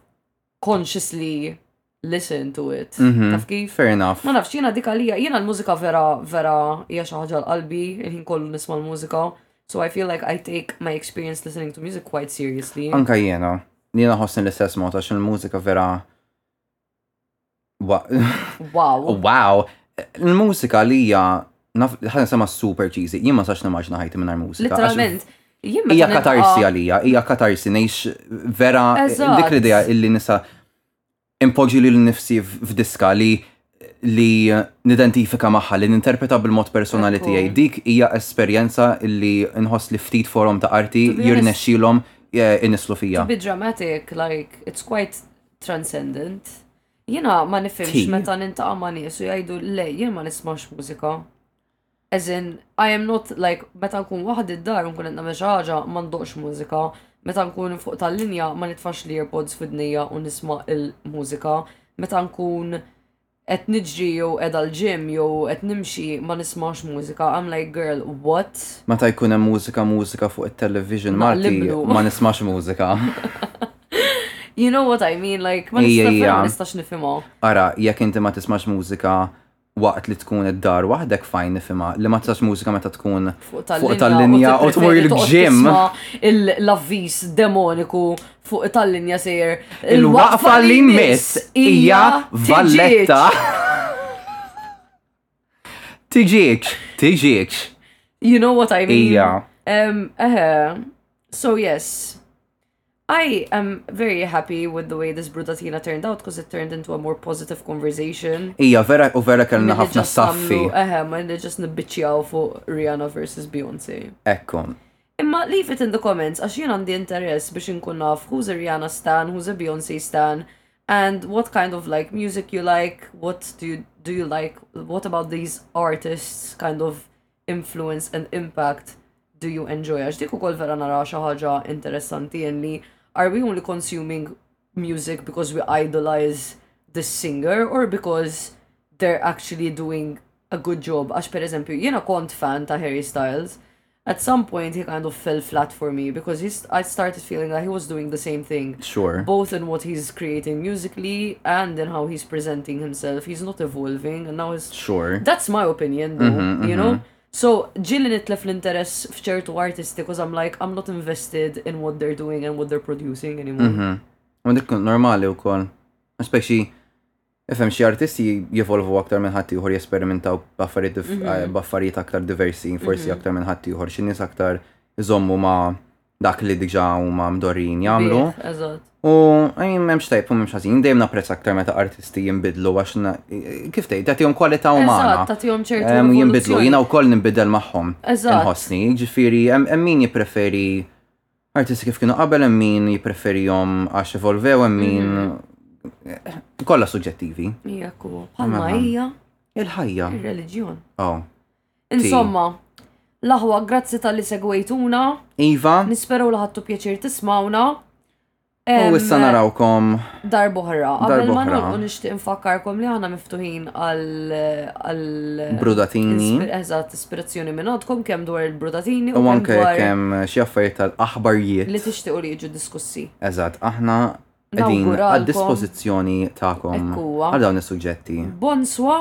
S3: consciously listen to it.
S2: Mhm.
S3: Taf kif?
S2: Fair enough.
S3: Ma nafx, jiena dik għalija, jiena l-mużika vera, vera hija xi ħaġa l-qalbi, il-ħin kollu nisma' l-mużika. So I feel like I take my experience listening to music quite seriously.
S2: Anka jiena, jiena ħossni l-istess mod għax il-mużika vera
S3: Wow.
S2: Wow. Il-mużika li hija ħana sema super cheesy, jien ma sax nimmaġna ħajti minn mużika.
S3: Literalment.
S2: Hija katarsi għalija, hija katarsi ngħix vera dik l-idea illi nisa impoġi li l-nifsi f'diska li li nidentifika maħħa, li ninterpreta bil-mod personali tiegħi. Dik hija esperjenza li nħoss li ftit forum ta' arti jirnexxilhom eh, inislu fija.
S3: To be dramatic, like, it's quite transcendent. Jiena ma
S2: nifhimx
S3: meta nintaqa' ma' nies u jgħidu le jien ma nismax mużika. As in, I am not like, meta nkun waħdi d-dar nkun qed nagħmel xi ħaġa ma ndoqx mużika, meta nkun fuq tal-linja ma nitfax l-earpods f'idnejja u nisma' il-mużika, meta nkun Qed niġri jew qiegħda l-gym jew qed nimxi ma nismax mużika I'm like girl what?
S2: Meta jkun hemm mużika mużika fuq it-television Malti ma nismax mużika.
S3: You know what I mean like ma nistax nifhimha.
S2: Ara jekk inti ma tismax mużika waqt li tkun id-dar waħdek fajn nifhimha li ma tistax mużika meta tkun
S3: fuq
S2: tal-linja u tmur il-gym.
S3: L-avviż demoniku fuq tal-linja sejjer.
S2: Il-waqfa li miss hija valletta. Tiġiex, tiġiex.
S3: You know what I mean?
S2: Ija.
S3: Um, uh, so yes. I am very happy with the way this brutatina turned out because it turned into a more positive conversation.
S2: Ija, vera u vera kellna ħafna saffi.
S3: Eħe, ma li ġas nibbiċjaw fuq Rihanna versus Beyoncé.
S2: Ekkom.
S3: Imma leave it in the comments għax jien għandi interess biex inkun naf who's a Rihanna stan, who's a Beyonce stan and what kind of like music you like, what do you, do you like, what about these artists kind of influence and impact do you enjoy? Għax dik ukoll vera nara xi ħaġa interessanti li are we only consuming music because we idolize this singer or because they're actually doing a good job. Għax per eżempju, jiena kont fan ta' Harry Styles, at some point he kind of fell flat for me because he's, I started feeling that he was doing the same thing.
S2: Sure.
S3: Both in what he's creating musically and in how he's presenting himself. He's not evolving and now it's.
S2: Sure.
S3: That's my opinion though,
S2: mm-hmm,
S3: you mm-hmm. know? So, ġilli nitlef l-interess fċertu artisti, 'cause I'm like, I'm not invested in what they're doing and what they're producing anymore.
S2: Mm-hmm. Ma dikku normali u kol. Speċi, Ifhem xi artisti jevolvu aktar minn ħaddieħor jesperimentaw b'affarijiet
S3: mhm.
S2: b'affarijiet aktar diversi, forsi mhm. aktar minn ħaddieħor, xi nies aktar iżommu ma' dak li diġà huma
S3: mdorrin jagħmlu.
S2: U għajn memx tajb u memx ħazin, dejjem napprezz aktar meta artisti jimbidlu għax kif tgħid, tagħtihom kwalità umana.
S3: Tagħtihom ċertu.
S2: Jimbidlu, jiena wkoll nimbidel
S3: magħhom.
S2: Inħossni, ġifieri hemm min jippreferi Artisti kif kienu qabel hemm min jippreferihom għax evolvew hemm min mm-hmm. kollha suġġettivi.
S3: Hija kuwa. Bħalma hija.
S2: Il-ħajja.
S3: Il-reliġjon.
S2: Oh.
S3: Insomma, laħwa grazzi tal-li segwejtuna.
S2: Iva.
S3: Nisperaw li ħattu pjaċir tismawna.
S2: U issa narawkom.
S3: Darbohra, qabel ma nolqu nixtieq infakkarkom li aħna miftuħin għal.
S2: Brudatini.
S3: Eżatt, ispirazzjoni minn għandkom kemm dwar il-brudatini
S2: u anke kemm xi affarijiet tal-aħbarijiet.
S3: Li tixtiequ li jiġu diskussi.
S2: Eżatt, aħna qegħdin għad-dispożizzjoni tagħkom għal dawn is-suġġetti.
S3: Bonswa